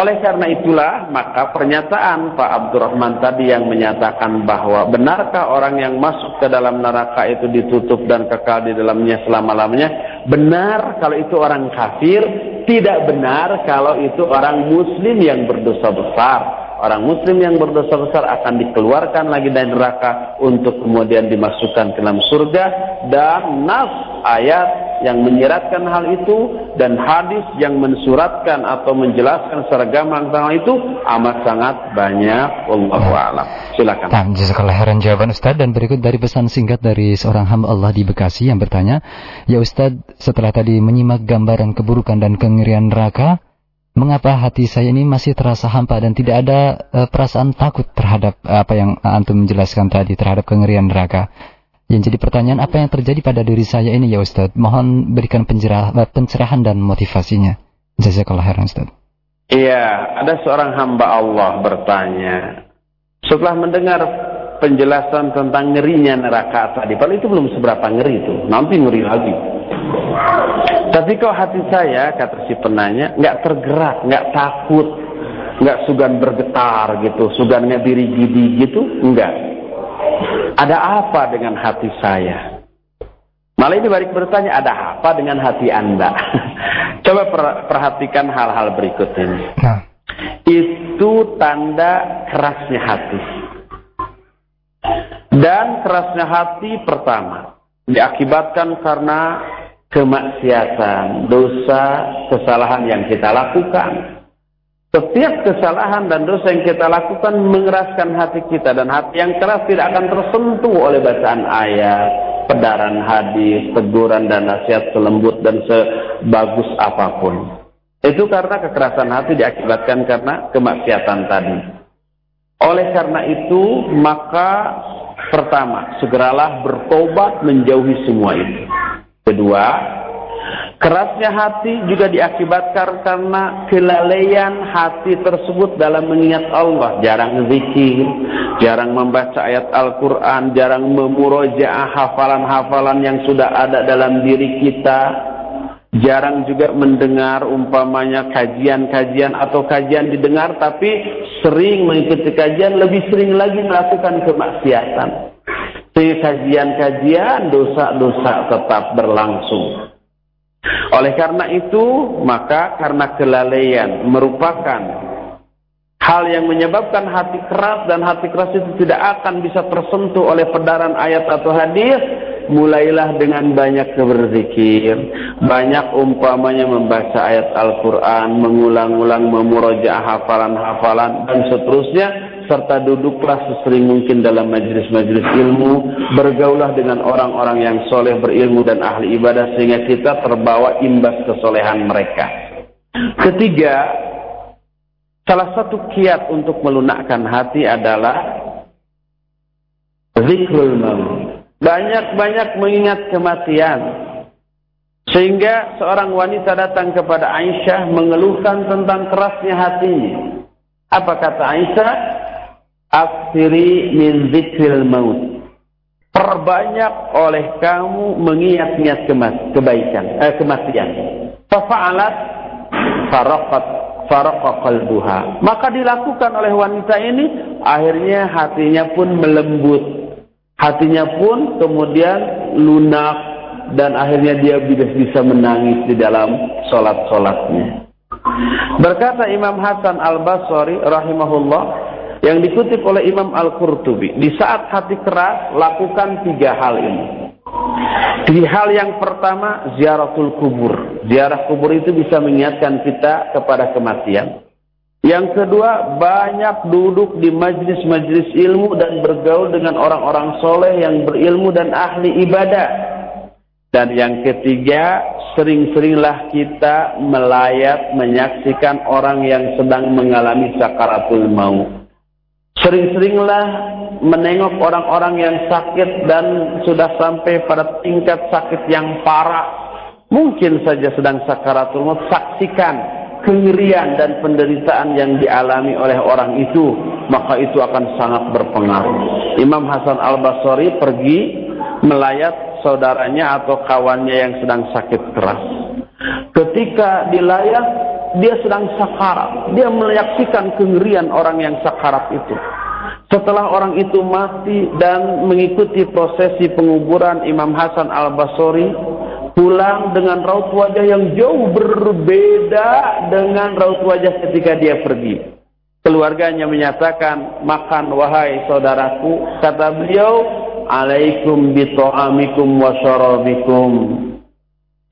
A: oleh karena itulah, maka pernyataan Pak Abdurrahman tadi yang menyatakan bahwa benarkah orang yang masuk ke dalam neraka itu ditutup dan kekal di dalamnya selama-lamanya? Benar kalau itu orang kafir, tidak benar kalau itu orang muslim yang berdosa besar. Orang muslim yang berdosa besar akan dikeluarkan lagi dari neraka untuk kemudian dimasukkan ke dalam surga dan nas ayat yang menyiratkan hal itu dan hadis yang mensuratkan atau menjelaskan secara gamblang tentang itu amat sangat banyak wallahu a'lam. Silakan.
B: Nah, jazakallah khairan jawaban Ustaz dan berikut dari pesan singkat dari seorang hamba Allah di Bekasi yang bertanya, "Ya Ustaz, setelah tadi menyimak gambaran keburukan dan kengerian neraka, mengapa hati saya ini masih terasa hampa dan tidak ada uh, perasaan takut terhadap uh, apa yang antum menjelaskan tadi terhadap kengerian neraka?" Yang jadi pertanyaan apa yang terjadi pada diri saya ini ya Ustadz? Mohon berikan pencerah, pencerahan dan motivasinya. Jazakallah khairan Ustadz.
A: Iya, ada seorang hamba Allah bertanya. Setelah mendengar penjelasan tentang ngerinya neraka tadi, padahal itu belum seberapa ngeri itu, nanti ngeri lagi. Tapi kok hati saya, kata si penanya, nggak tergerak, nggak takut, nggak sugan bergetar gitu, sugan ngediri gidi gitu, enggak. Ada apa dengan hati saya? Malah ini balik bertanya, ada apa dengan hati Anda? Coba perhatikan hal-hal berikut ini. Nah. Itu tanda kerasnya hati. Dan kerasnya hati pertama diakibatkan karena kemaksiatan, dosa, kesalahan yang kita lakukan. Setiap kesalahan dan dosa yang kita lakukan mengeraskan hati kita dan hati yang keras tidak akan tersentuh oleh bacaan ayat, pedaran hadis, teguran dan nasihat selembut dan sebagus apa pun. Itu karena kekerasan hati diakibatkan karena kemaksiatan tadi. Oleh karena itu, maka pertama, segeralah bertobat menjauhi semua itu. Kedua, Kerasnya hati juga diakibatkan karena kelalaian hati tersebut dalam mengingat Allah. Jarang zikir, jarang membaca ayat Al-Quran, jarang memurojaah hafalan-hafalan yang sudah ada dalam diri kita. Jarang juga mendengar umpamanya kajian-kajian atau kajian didengar tapi sering mengikuti kajian, lebih sering lagi melakukan kemaksiatan. Sehingga kajian-kajian dosa-dosa tetap berlangsung. Oleh karena itu, maka karena kelalaian merupakan hal yang menyebabkan hati keras dan hati keras itu tidak akan bisa tersentuh oleh pedaran ayat atau hadis, mulailah dengan banyak berzikir, banyak umpamanya membaca ayat Al-Quran, mengulang-ulang memurojaah hafalan-hafalan dan seterusnya serta duduklah sesering mungkin dalam majelis-majelis ilmu, bergaulah dengan orang-orang yang soleh berilmu dan ahli ibadah sehingga kita terbawa imbas kesolehan mereka. Ketiga, salah satu kiat untuk melunakkan hati adalah zikrul maut. Banyak-banyak mengingat kematian. Sehingga seorang wanita datang kepada Aisyah mengeluhkan tentang kerasnya hatinya. Apa kata Aisyah? Aksiri min zikril maut. Perbanyak oleh kamu mengingat-ingat kebaikan, eh, kematian. Fafa'alat faraqat faraqa. Maka dilakukan oleh wanita ini, akhirnya hatinya pun melembut. Hatinya pun kemudian lunak dan akhirnya dia bisa menangis di dalam solat-solatnya. Berkata Imam Hasan Al-Basri rahimahullah yang dikutip oleh Imam Al-Qurtubi, di saat hati keras lakukan tiga hal ini. Di hal yang pertama ziaratul kubur. Ziarah kubur itu bisa mengingatkan kita kepada kematian. Yang kedua, banyak duduk di majlis-majlis ilmu dan bergaul dengan orang-orang soleh yang berilmu dan ahli ibadah. Dan yang ketiga, sering-seringlah kita melayat menyaksikan orang yang sedang mengalami sakaratul maut. Sering-seringlah menengok orang-orang yang sakit dan sudah sampai pada tingkat sakit yang parah. Mungkin saja sedang sakaratul maut, saksikan kengerian dan penderitaan yang dialami oleh orang itu, maka itu akan sangat berpengaruh. Imam Hasan Al-Basri pergi melayat saudaranya atau kawannya yang sedang sakit keras. Ketika dilayat, dia sedang sakarat. Dia menyaksikan kengerian orang yang sakarat itu. Setelah orang itu mati dan mengikuti prosesi penguburan Imam Hasan al-Basri, pulang dengan raut wajah yang jauh berbeda dengan raut wajah ketika dia pergi. Keluarganya menyatakan, makan wahai saudaraku. Kata beliau, alaikum bito'amikum wa syarabikum.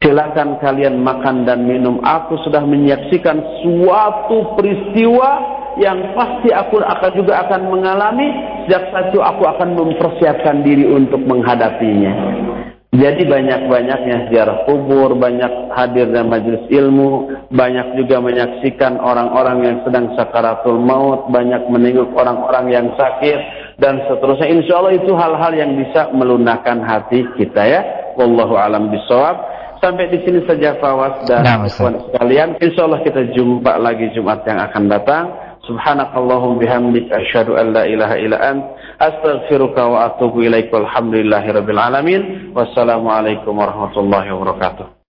A: Silakan kalian makan dan minum. Aku sudah menyaksikan suatu peristiwa yang pasti aku akan juga akan mengalami. Sejak saat itu aku akan mempersiapkan diri untuk menghadapinya. Jadi banyak-banyaknya sejarah kubur, banyak hadir dan majelis ilmu, banyak juga menyaksikan orang-orang yang sedang sakaratul maut, banyak menengok orang-orang yang sakit, dan seterusnya. Insya Allah itu hal-hal yang bisa melunakkan hati kita ya. Wallahu alam bisawab. Sampai di sini saja Fawas dan nah, sekalian. Insya Allah kita jumpa lagi Jumat yang akan datang. Subhanakallahum bihamdik asyhadu an la ilaha illa ant astaghfiruka wa atubu ilaika walhamdulillahi rabbil alamin. Wassalamualaikum warahmatullahi wabarakatuh.